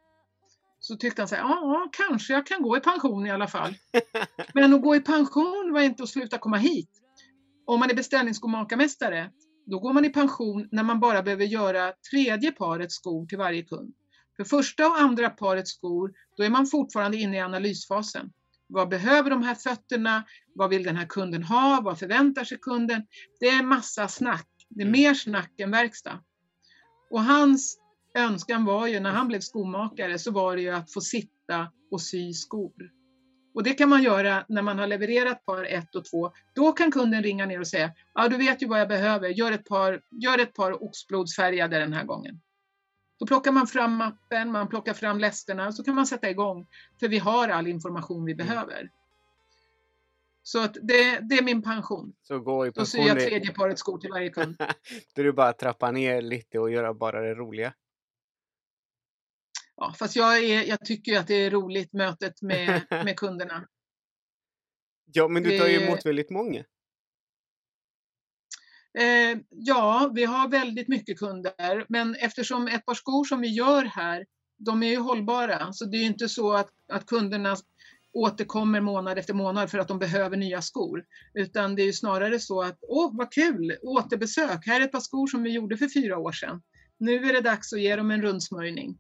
så tyckte han så här, ja, kanske jag kan gå i pension i alla fall. Men att gå i pension var inte att sluta komma hit. Om man är beställningsskomakarmästare då går man i pension när man bara behöver göra tredje paret skor till varje kund. För första och andra paret skor, då är man fortfarande inne i analysfasen. Vad behöver de här fötterna? Vad vill den här kunden ha? Vad förväntar sig kunden? Det är massa snack. Det är mm. mer snack än verkstad. Och hans önskan var ju, när han blev skomakare, så var det ju att få sitta och sy skor. Och det kan man göra när man har levererat par 1 och 2. Då kan kunden ringa ner och säga, ja du vet ju vad jag behöver, gör ett par, gör ett par oxblodsfärgade den här gången. Då plockar man fram mappen, man plockar fram lästerna så kan man sätta igång. För vi har all information vi mm. behöver. Så att det, det är min pension. Så gå i pension. Då syr jag tredje paret skor till varje kund. Då är det bara att trappa ner lite och göra bara det roliga. Ja, fast jag, är, jag tycker att det är roligt mötet med, med kunderna. Ja, men du tar ju emot väldigt många. Eh, ja, vi har väldigt mycket kunder, men eftersom ett par skor som vi gör här, de är ju hållbara, så det är inte så att, att kunderna återkommer månad efter månad för att de behöver nya skor. Utan det är ju snarare så att, åh vad kul, återbesök, här är ett par skor som vi gjorde för fyra år sedan. Nu är det dags att ge dem en rundsmörjning.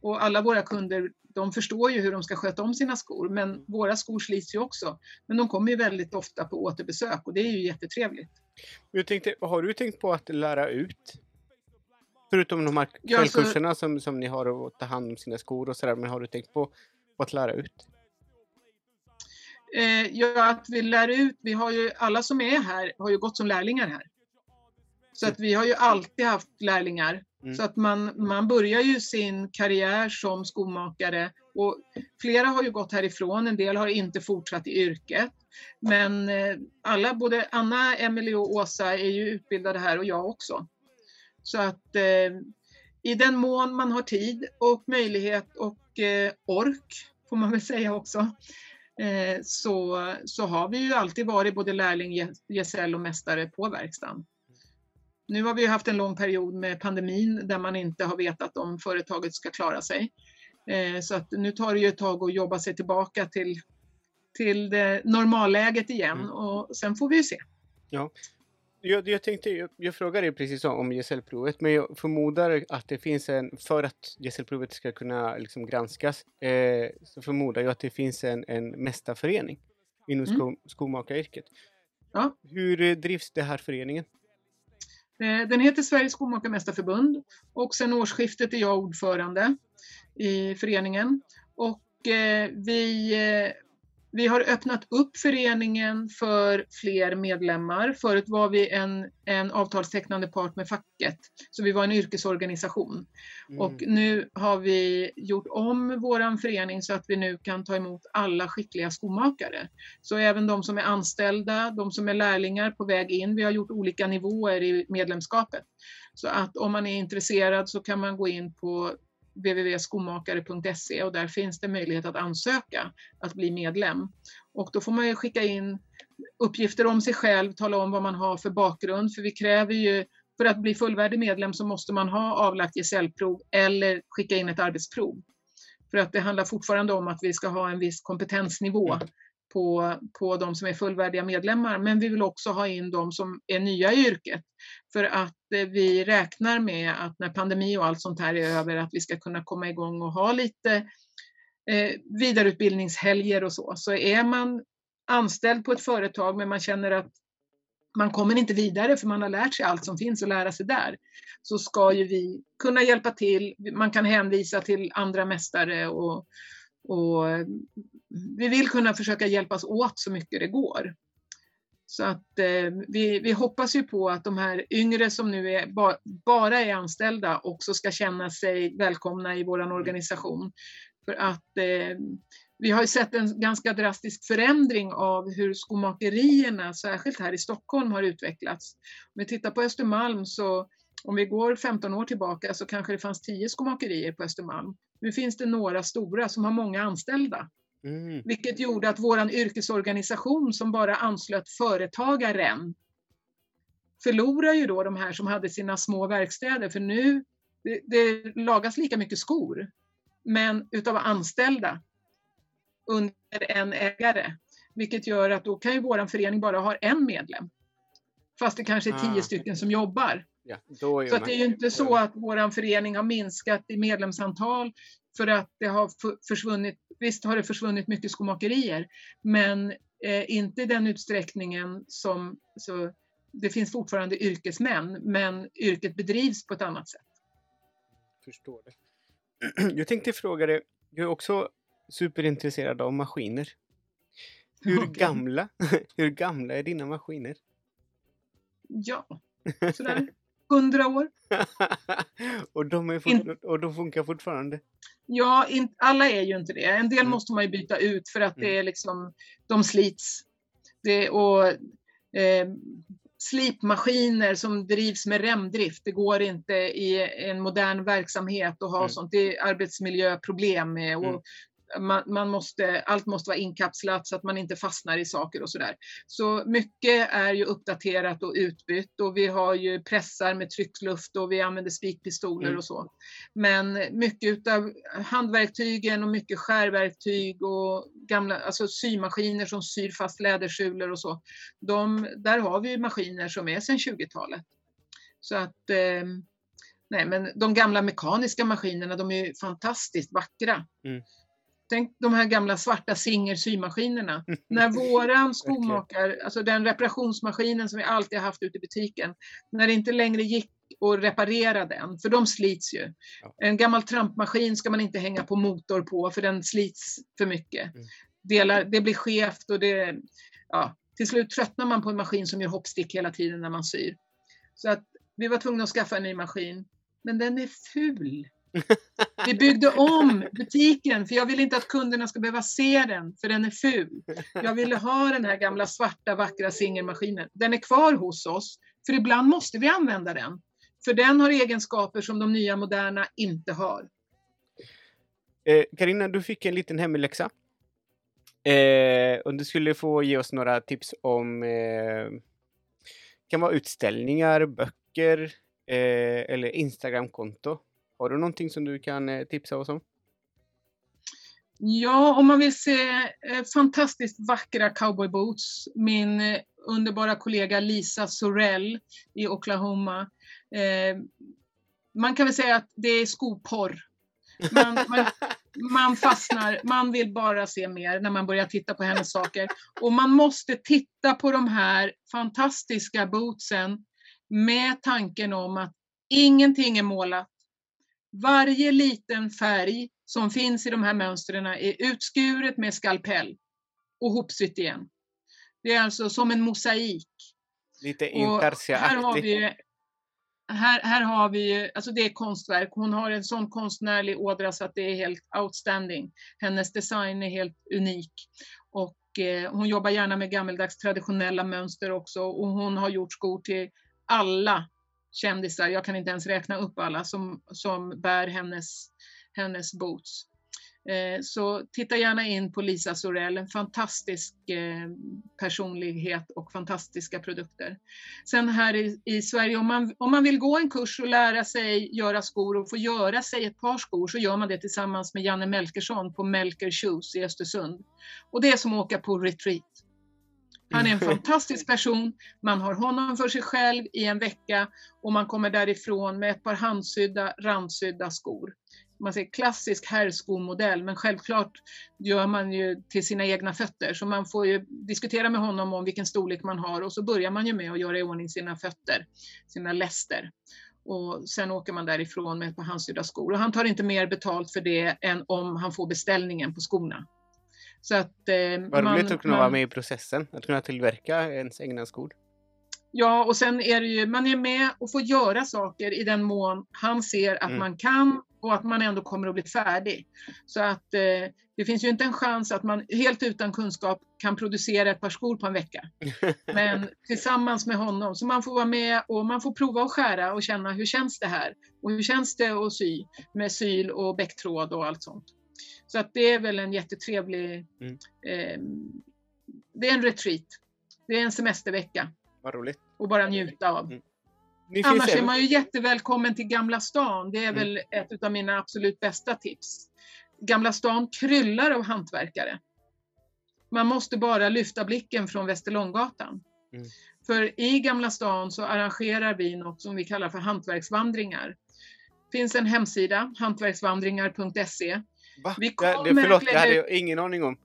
Och alla våra kunder, de förstår ju hur de ska sköta om sina skor, men våra skor slits ju också. Men de kommer ju väldigt ofta på återbesök och det är ju jättetrevligt. Jag tänkte, har du tänkt på att lära ut? Förutom de här Ja, alltså- kvällskurserna som, som ni har att ta hand om sina skor och sådär, men har du tänkt på, på att lära ut? Eh, ja, att vi lär ut, vi har ju, alla som är här har ju gått som lärlingar här. Så att vi har ju alltid haft lärlingar. Mm. Så att man, man börjar ju sin karriär som skomakare och flera har ju gått härifrån, en del har inte fortsatt i yrket. Men eh, alla, både Anna, Emelie och Åsa är ju utbildade här och jag också. Så att eh, i den mån man har tid och möjlighet och eh, ork, får man väl säga också, så, så har vi ju alltid varit både lärling, ge- gesäll och mästare på verkstaden. Nu har vi haft en lång period med pandemin där man inte har vetat om företaget ska klara sig. Eh, Så att nu tar det ju ett tag att jobba sig tillbaka till, till normalläget igen Mm. och sen får vi ju se. Jag, jag tänkte, jag, jag frågade precis om, gesällprovet, men jag förmodar att det finns en, för att gesällprovet ska kunna liksom granskas, eh, så förmodar jag att det finns en, en mästarförening inom Mm. sko, skomakaryrket. Ja. Hur eh, drivs det här föreningen? Eh, Den heter Sveriges Skomakarmästarförbund och sedan årsskiftet är jag ordförande i föreningen. Och eh, vi, vi har öppnat upp föreningen för fler medlemmar. Förut var vi en, en avtalstecknande part med facket, så vi var en yrkesorganisation. Mm. Och nu har vi gjort om vår förening så att vi nu kan ta emot alla skickliga skomakare. Så även de som är anställda, de som är lärlingar på väg in. Vi har gjort olika nivåer i medlemskapet. Så att om man är intresserad så kan man gå in på www.skomakare.se och där finns det möjlighet att ansöka att bli medlem. Och då får man ju skicka in uppgifter om sig själv, tala om vad man har för bakgrund, för vi kräver ju för att bli fullvärdig medlem så måste man ha avlagt gesällprov eller skicka in ett arbetsprov. För att det handlar fortfarande om att vi ska ha en viss kompetensnivå Mm på, på de som är fullvärdiga medlemmar. Men vi vill också ha in de som är nya i yrket. För att eh, vi räknar med att när pandemi och allt sånt här är över att vi ska kunna komma igång och ha lite eh, vidareutbildningshelger och så. Så är man anställd på ett företag men man känner att man kommer inte vidare för man har lärt sig allt som finns att lära sig där. Så ska ju vi kunna hjälpa till. Man kan hänvisa till andra mästare och, och vi vill kunna försöka hjälpas åt så mycket det går. Så att eh, vi, vi hoppas ju på att de här yngre som nu är, ba, bara är anställda också ska känna sig välkomna i vår organisation. För att eh, vi har ju sett en ganska drastisk förändring av hur skomakerierna, särskilt här i Stockholm, har utvecklats. Om vi tittar på Östermalm så om vi går 15 år tillbaka så kanske det fanns 10 skomakerier på Östermalm. Nu finns det några stora som har många anställda. Mm. Vilket gjorde att vår yrkesorganisation som bara anslöt företagaren förlorar ju då de här som hade sina små verkstäder för nu det, det lagas lika mycket skor men utav anställda under en ägare. Vilket gör att då kan ju vår förening bara ha en medlem. Fast det kanske är tio Ah. stycken som jobbar. Ja, Så att det är ju inte så att vår förening har minskat i medlemsantal för att det har försvunnit, visst har det försvunnit mycket skomakerier, men eh, inte i den utsträckningen som, så det finns fortfarande yrkesmän, men yrket bedrivs på ett annat sätt. Förstår det. Jag tänkte fråga dig, du är också superintresserad av maskiner. Hur Okej. gamla, hur gamla är dina maskiner? Ja, sådär. Hundra år. och, de är fort, och de funkar fortfarande? Ja, in, alla är ju inte det. En del Mm. måste man ju byta ut för att Mm. det är liksom, de slits. Det, och eh, slipmaskiner som drivs med remdrift, det går inte i en modern verksamhet att ha Mm. sånt. Det är arbetsmiljöproblem med. Och Mm. Man, man måste, allt måste vara inkapslat så att man inte fastnar i saker och sådär. Så mycket är ju uppdaterat och utbytt och vi har ju pressar med tryckluft och vi använder spikpistoler Mm. och så. Men mycket av handverktygen och mycket skärverktyg och gamla alltså symaskiner som syr fast lädersulor och så. De, där har vi ju maskiner som är sedan 20-talet. Så att eh, nej, men de gamla mekaniska maskinerna, de är fantastiskt vackra. Mm. Tänk de här gamla svarta Singer symaskinerna. När våran skomakare, alltså den reparationsmaskinen som vi alltid har haft ute i butiken, när det inte längre gick och reparera den, för de slits ju. En gammal trampmaskin ska man inte hänga på motor på för den slits för mycket. Mm. Delar, det blir skevt och det, ja, till slut tröttnar man på en maskin som gör hoppstick hela tiden när man syr. Så att vi var tvungna att skaffa en ny maskin. Men den är ful. Vi byggde om butiken för jag vill inte att kunderna ska behöva se den för den är ful. Jag ville ha den här gamla svarta vackra singelmaskinen. Den är kvar hos oss för ibland måste vi använda den. För den har egenskaper som de nya moderna inte har. Eh, Carina, du fick en liten hemläxa. Eh, och du skulle få ge oss några tips om eh, kan vara utställningar, böcker eh, eller Instagramkonto. Har du någonting som du kan eh, tipsa oss om? Ja, om man vill se eh, fantastiskt vackra cowboyboots. Min eh, underbara kollega Lisa Sorell i Oklahoma. Man kan väl säga att det är skoporr. Man, man, man fastnar, man vill bara se mer när man börjar titta på hennes saker. Och man måste titta på de här fantastiska bootsen med tanken om att ingenting är målat. Varje liten färg som finns i de här mönstren är utskuret med skalpell och hopsytt igen. Det är alltså som en mosaik. Lite Och här har intarsia-aktigt. vi här, här har vi, alltså det är konstverk. Hon har en sån konstnärlig ådra så att det är helt outstanding. Hennes design är helt unik. Och eh, hon jobbar gärna med gammeldags traditionella mönster också. Och hon har gjort skor till alla kändisar, jag kan inte ens räkna upp alla, som, som bär hennes, hennes boots. Eh, Så titta gärna in på Lisa Sorell, en fantastisk eh, personlighet och fantastiska produkter. Sen här i, i Sverige, om man, om man vill gå en kurs och lära sig göra skor och få göra sig ett par skor så gör man det tillsammans med Janne Melkersson på Melker Shoes i Östersund. Och det är som att åka på retreat. Han är en fantastisk person. Man har honom för sig själv i en vecka och man kommer därifrån med ett par handsydda, randsydda skor. Man säger klassisk herrskomodell, men självklart gör man ju till sina egna fötter. Så man får ju diskutera med honom om vilken storlek man har och så börjar man ju med att göra i ordning sina fötter, sina läster. Och sen åker man därifrån med ett par handsydda skor. Och han tar inte mer betalt för det än om han får beställningen på skorna. Så att, eh, Vad roligt att kunna man- vara med i processen, att kunna tillverka ens egna skor. Ja, och sen är det ju, man är med och får göra saker i den mån han ser att Mm. man kan och att man ändå kommer att bli färdig. Så att eh, det finns ju inte en chans att man helt utan kunskap kan producera ett par skor på en vecka. Men tillsammans med honom, så man får vara med och man får prova att skära och känna hur känns det här? Och hur känns det att sy med syl och bäcktråd och allt sånt. Så att det är väl en jättetrevlig, Mm. eh, det är en retreat. Det är en semestervecka Vad roligt. och bara njuta av. Mm. Annars är man ju jättevälkommen till Gamla stan. Det är Mm. väl ett av mina absolut bästa tips. Gamla stan kryllar av hantverkare. Man måste bara lyfta blicken från Västerlånggatan. Mm. För i Gamla stan så arrangerar vi något som vi kallar för hantverksvandringar. Det finns en hemsida, hantverksvandringar.se. Va? Vi det, det, kommer förlåt, det hade jag ingen aning om.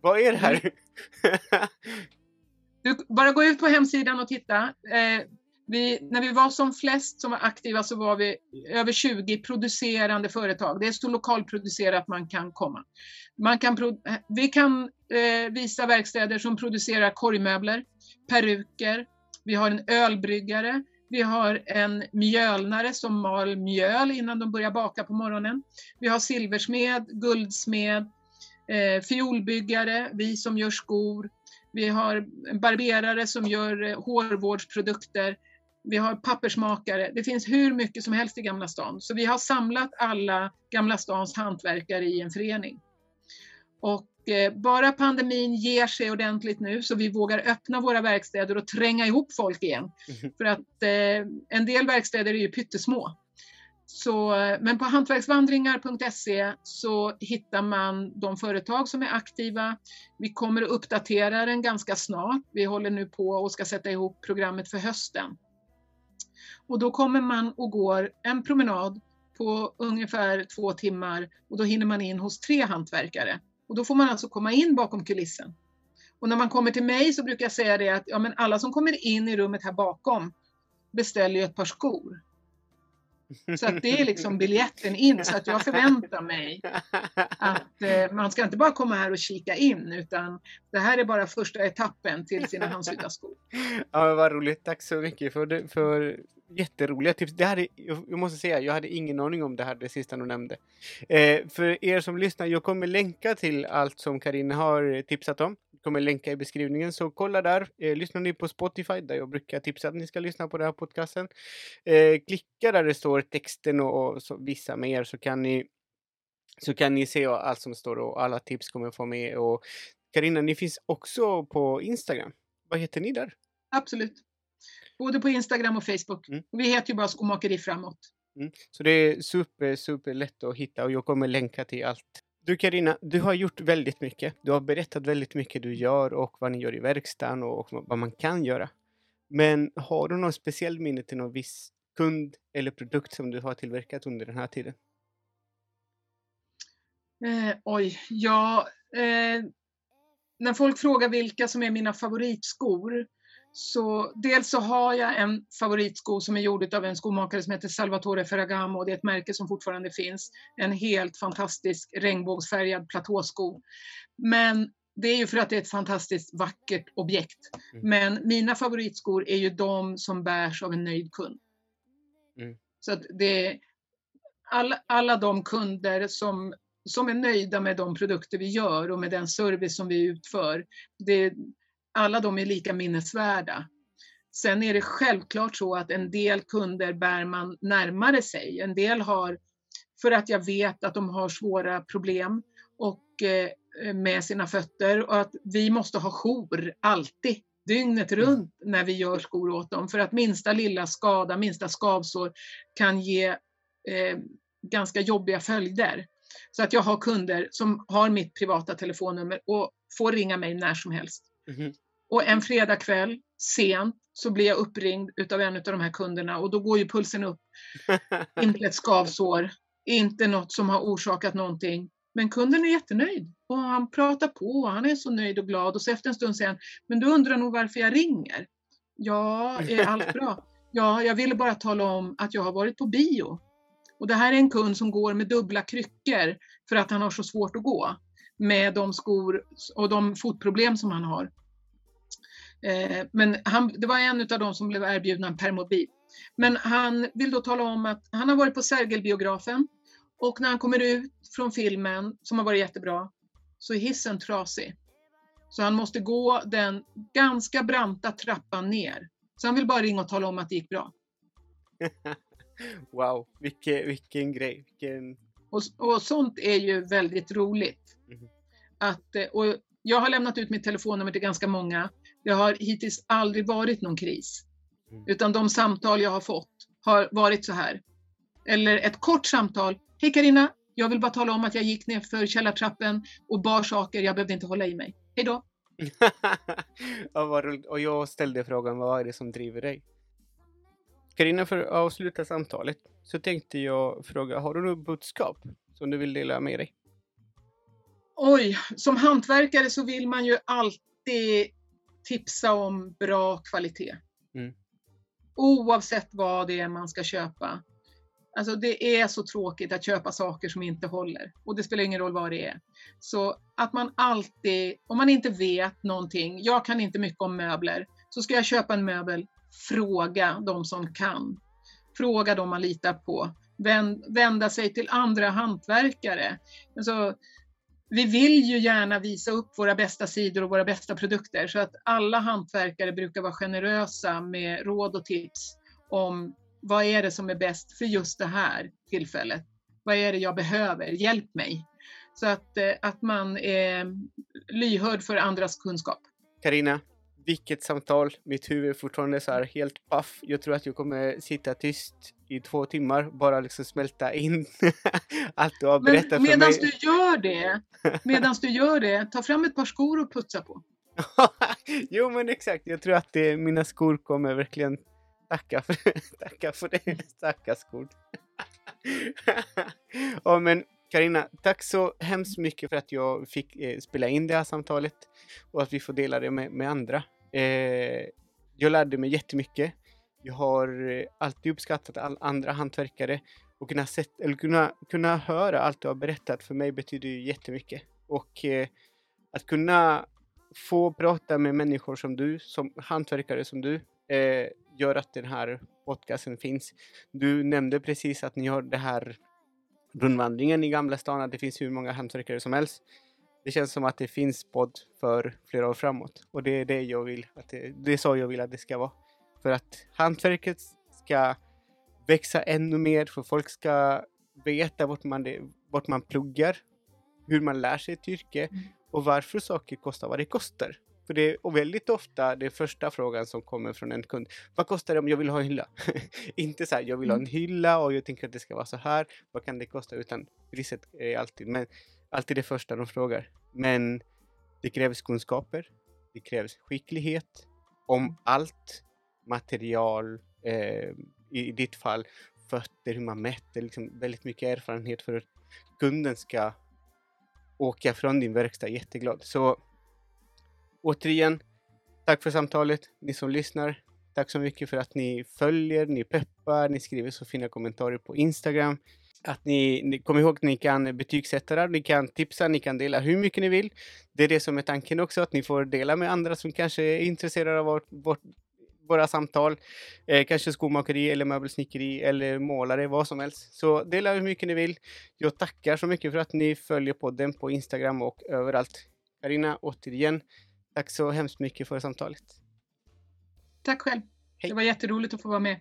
Vad är det här? Du, bara gå ut på hemsidan och titta. Eh, vi, när vi var som flest som var aktiva så var vi över 20 producerande företag. Det är så lokalproducerat man kan komma. Man kan eh, vi kan eh, visa verkstäder som producerar korgmöbler, peruker, vi har en ölbryggare, vi har en mjölnare som mal mjöl innan de börjar baka på morgonen. Vi har silversmed, guldsmed, eh, fiolbyggare, vi som gör skor, vi har en barberare som gör eh, hårvårdsprodukter. Vi har pappersmakare. Det finns hur mycket som helst i Gamla stan. Så vi har samlat alla Gamla stans hantverkare i en förening. Och bara pandemin ger sig ordentligt nu så vi vågar öppna våra verkstäder och tränga ihop folk igen. För att eh, en del verkstäder är ju pyttesmå. Så, eh, men på hantverksvandringar.se så hittar man de företag som är aktiva. Vi kommer att uppdatera den ganska snart. Vi håller nu på och ska sätta ihop programmet för hösten. Och då kommer man och går en promenad på ungefär två timmar och då hinner man in hos tre hantverkare. Och då får man alltså komma in bakom kulissen. Och när man kommer till mig så brukar jag säga det att ja, men alla som kommer in i rummet här bakom, beställer ju ett par skor. Så att det är liksom biljetten in, så att jag förväntar mig att eh, man ska inte bara komma här och kika in, utan det här är bara första etappen till sina handsydda skor. Ja, vad roligt. Tack så mycket för, för jätteroliga tips. Det hade, jag måste säga, jag hade ingen aning om det här, det sista du nämnde. Eh, för er som lyssnar, jag kommer länka till allt som Karin har tipsat om Jag kommer länka i beskrivningen, så kolla där. Eh, lyssnar ni på Spotify, där jag brukar tipsa att ni ska lyssna på den här podcasten. Eh, klicka där det står texten och, och så, vissa mer så kan ni så kan ni se allt som står och alla tips kommer få med. Och Karina, ni finns också på Instagram. Vad heter ni där? Absolut. Både på Instagram och Facebook. Mm. Vi heter ju bara Skomakeri framåt. Mm. Så det är super, super lätt att hitta och jag kommer länka till allt du Karina, du har gjort väldigt mycket. Du har berättat väldigt mycket du gör och vad ni gör i verkstaden och vad man kan göra. Men har du någon speciell minne till någon viss kund eller produkt som du har tillverkat under den här tiden? Eh, oj, ja. Eh, när folk frågar vilka som är mina favoritskor så dels så har jag en favoritsko som är gjord av en skomakare som heter Salvatore Ferragamo. Det är ett märke som fortfarande finns. En helt fantastisk regnbågsfärgad platåsko. Men det är ju för att det är ett fantastiskt vackert objekt. Mm. Men mina favoritskor är ju de som bärs av en nöjd kund. Mm. Så att det alla, alla de kunder som, som är nöjda med de produkter vi gör och med den service som vi utför. Det, alla de är lika minnesvärda. Sen är det självklart så att en del kunder bär man närmare sig. En del har, för att jag vet att de har svåra problem och eh, med sina fötter och att vi måste ha jour alltid, dygnet mm. runt när vi gör skor åt dem. För att minsta lilla skada, minsta skavsår kan ge eh, ganska jobbiga följder. Så att jag har kunder som har mitt privata telefonnummer och får ringa mig när som helst. Mm. Och en fredagkväll, sent, så blir jag uppringd utav en av de här kunderna och då går ju pulsen upp. inte ett skavsår, inte något som har orsakat någonting. Men kunden är jättenöjd och han pratar på och han är så nöjd och glad och så efter en stund säger han, men du undrar nog varför jag ringer? Ja, är allt bra? Ja, jag ville bara tala om att jag har varit på bio. Och det här är en kund som går med dubbla kryckor för att han har så svårt att gå med de skor och de fotproblem som han har. Eh, men han, det var en av dem som blev erbjudna en permobil. Men han vill då tala om att han har varit på Sergelbiografen och när han kommer ut från filmen, som har varit jättebra, så är hissen trasig. Så han måste gå den ganska branta trappan ner. Så han vill bara ringa och tala om att det gick bra. wow, vilken, vilken grej. Vilken... Och, och sånt är ju väldigt roligt. Mm. Att, eh, och jag har lämnat ut mitt telefonnummer till ganska många. Det har hittills aldrig varit någon kris. Mm. Utan de samtal jag har fått har varit så här. Eller ett kort samtal. Hej Karina, jag vill bara tala om att jag gick ner för källartrappen och bar saker, jag behövde inte hålla i mig. Hej då! ja. Och jag ställde frågan, vad är det som driver dig? Karina, för att avsluta samtalet så tänkte jag fråga, har du något budskap som du vill dela med dig? Oj, som hantverkare så vill man ju alltid tipsa om bra kvalitet. Mm. Oavsett vad det är man ska köpa. Alltså det är så tråkigt att köpa saker som inte håller och det spelar ingen roll vad det är. Så att man alltid, om man inte vet någonting, jag kan inte mycket om möbler, så ska jag köpa en möbel, fråga de som kan. Fråga de man litar på. Vända sig till andra hantverkare. Alltså, vi vill ju gärna visa upp våra bästa sidor och våra bästa produkter så att alla hantverkare brukar vara generösa med råd och tips om vad är det som är bäst för just det här tillfället? Vad är det jag behöver? Hjälp mig! Så att, eh, att man är lyhörd för andras kunskap. Karina, vilket samtal. Mitt huvud är fortfarande så här helt paff. Jag tror att jag kommer sitta tyst i två timmar, bara liksom smälta in allt du har berättat Men för mig. Medan du gör det, medans du gör det, ta fram ett par skor och putsa på. jo men exakt, jag tror att det, mina skor kommer verkligen tacka för, tacka för det. Stackars skor. ja, men Karina, tack så hemskt mycket för att jag fick eh, spela in det här samtalet och att vi får dela det med, med andra. Eh, jag lärde mig jättemycket. Jag har eh, alltid uppskattat all andra hantverkare och kunna, sett, eller kunna, kunna höra allt du har berättat för mig betyder ju jättemycket. Och eh, att kunna få prata med människor som du, som hantverkare som du, eh, gör att den här podcasten finns. Du nämnde precis att ni har det här rundvandringen i Gamla stan, att det finns hur många hantverkare som helst. Det känns som att det finns podd för flera år framåt och det är det jag vill. Att det, det är så jag vill att det ska vara. För att hantverket ska växa ännu mer, för folk ska veta vart man, vart man pluggar, hur man lär sig ett yrke mm. och varför saker kostar vad det kostar. För det är och väldigt ofta det första frågan som kommer från en kund. Vad kostar det om jag vill ha en hylla? Inte så här, jag vill ha en mm. hylla och jag tänker att det ska vara så här. Vad kan det kosta? Utan priset är alltid, men, alltid det första de frågar. Men det krävs kunskaper. Det krävs skicklighet om allt. Material, eh, i, i ditt fall fötter, hur man mäter, liksom väldigt mycket erfarenhet för att kunden ska åka från din verkstad jätteglad. Så återigen, tack för samtalet, ni som lyssnar. Tack så mycket för att ni följer, ni peppar, ni skriver så fina kommentarer på Instagram. Att ni, ni kom ihåg att ni kan betygsätta det, ni kan tipsa, ni kan dela hur mycket ni vill. Det är det som är tanken också, att ni får dela med andra som kanske är intresserade av vårt, vårt våra samtal. Eh, kanske skomakeri eller möbelsnickeri eller målare, vad som helst. Så dela hur mycket ni vill. Jag tackar så mycket för att ni följer podden på Instagram och överallt. Karina, återigen, tack så hemskt mycket för samtalet. Tack själv. Hej. Det var jätteroligt att få vara med.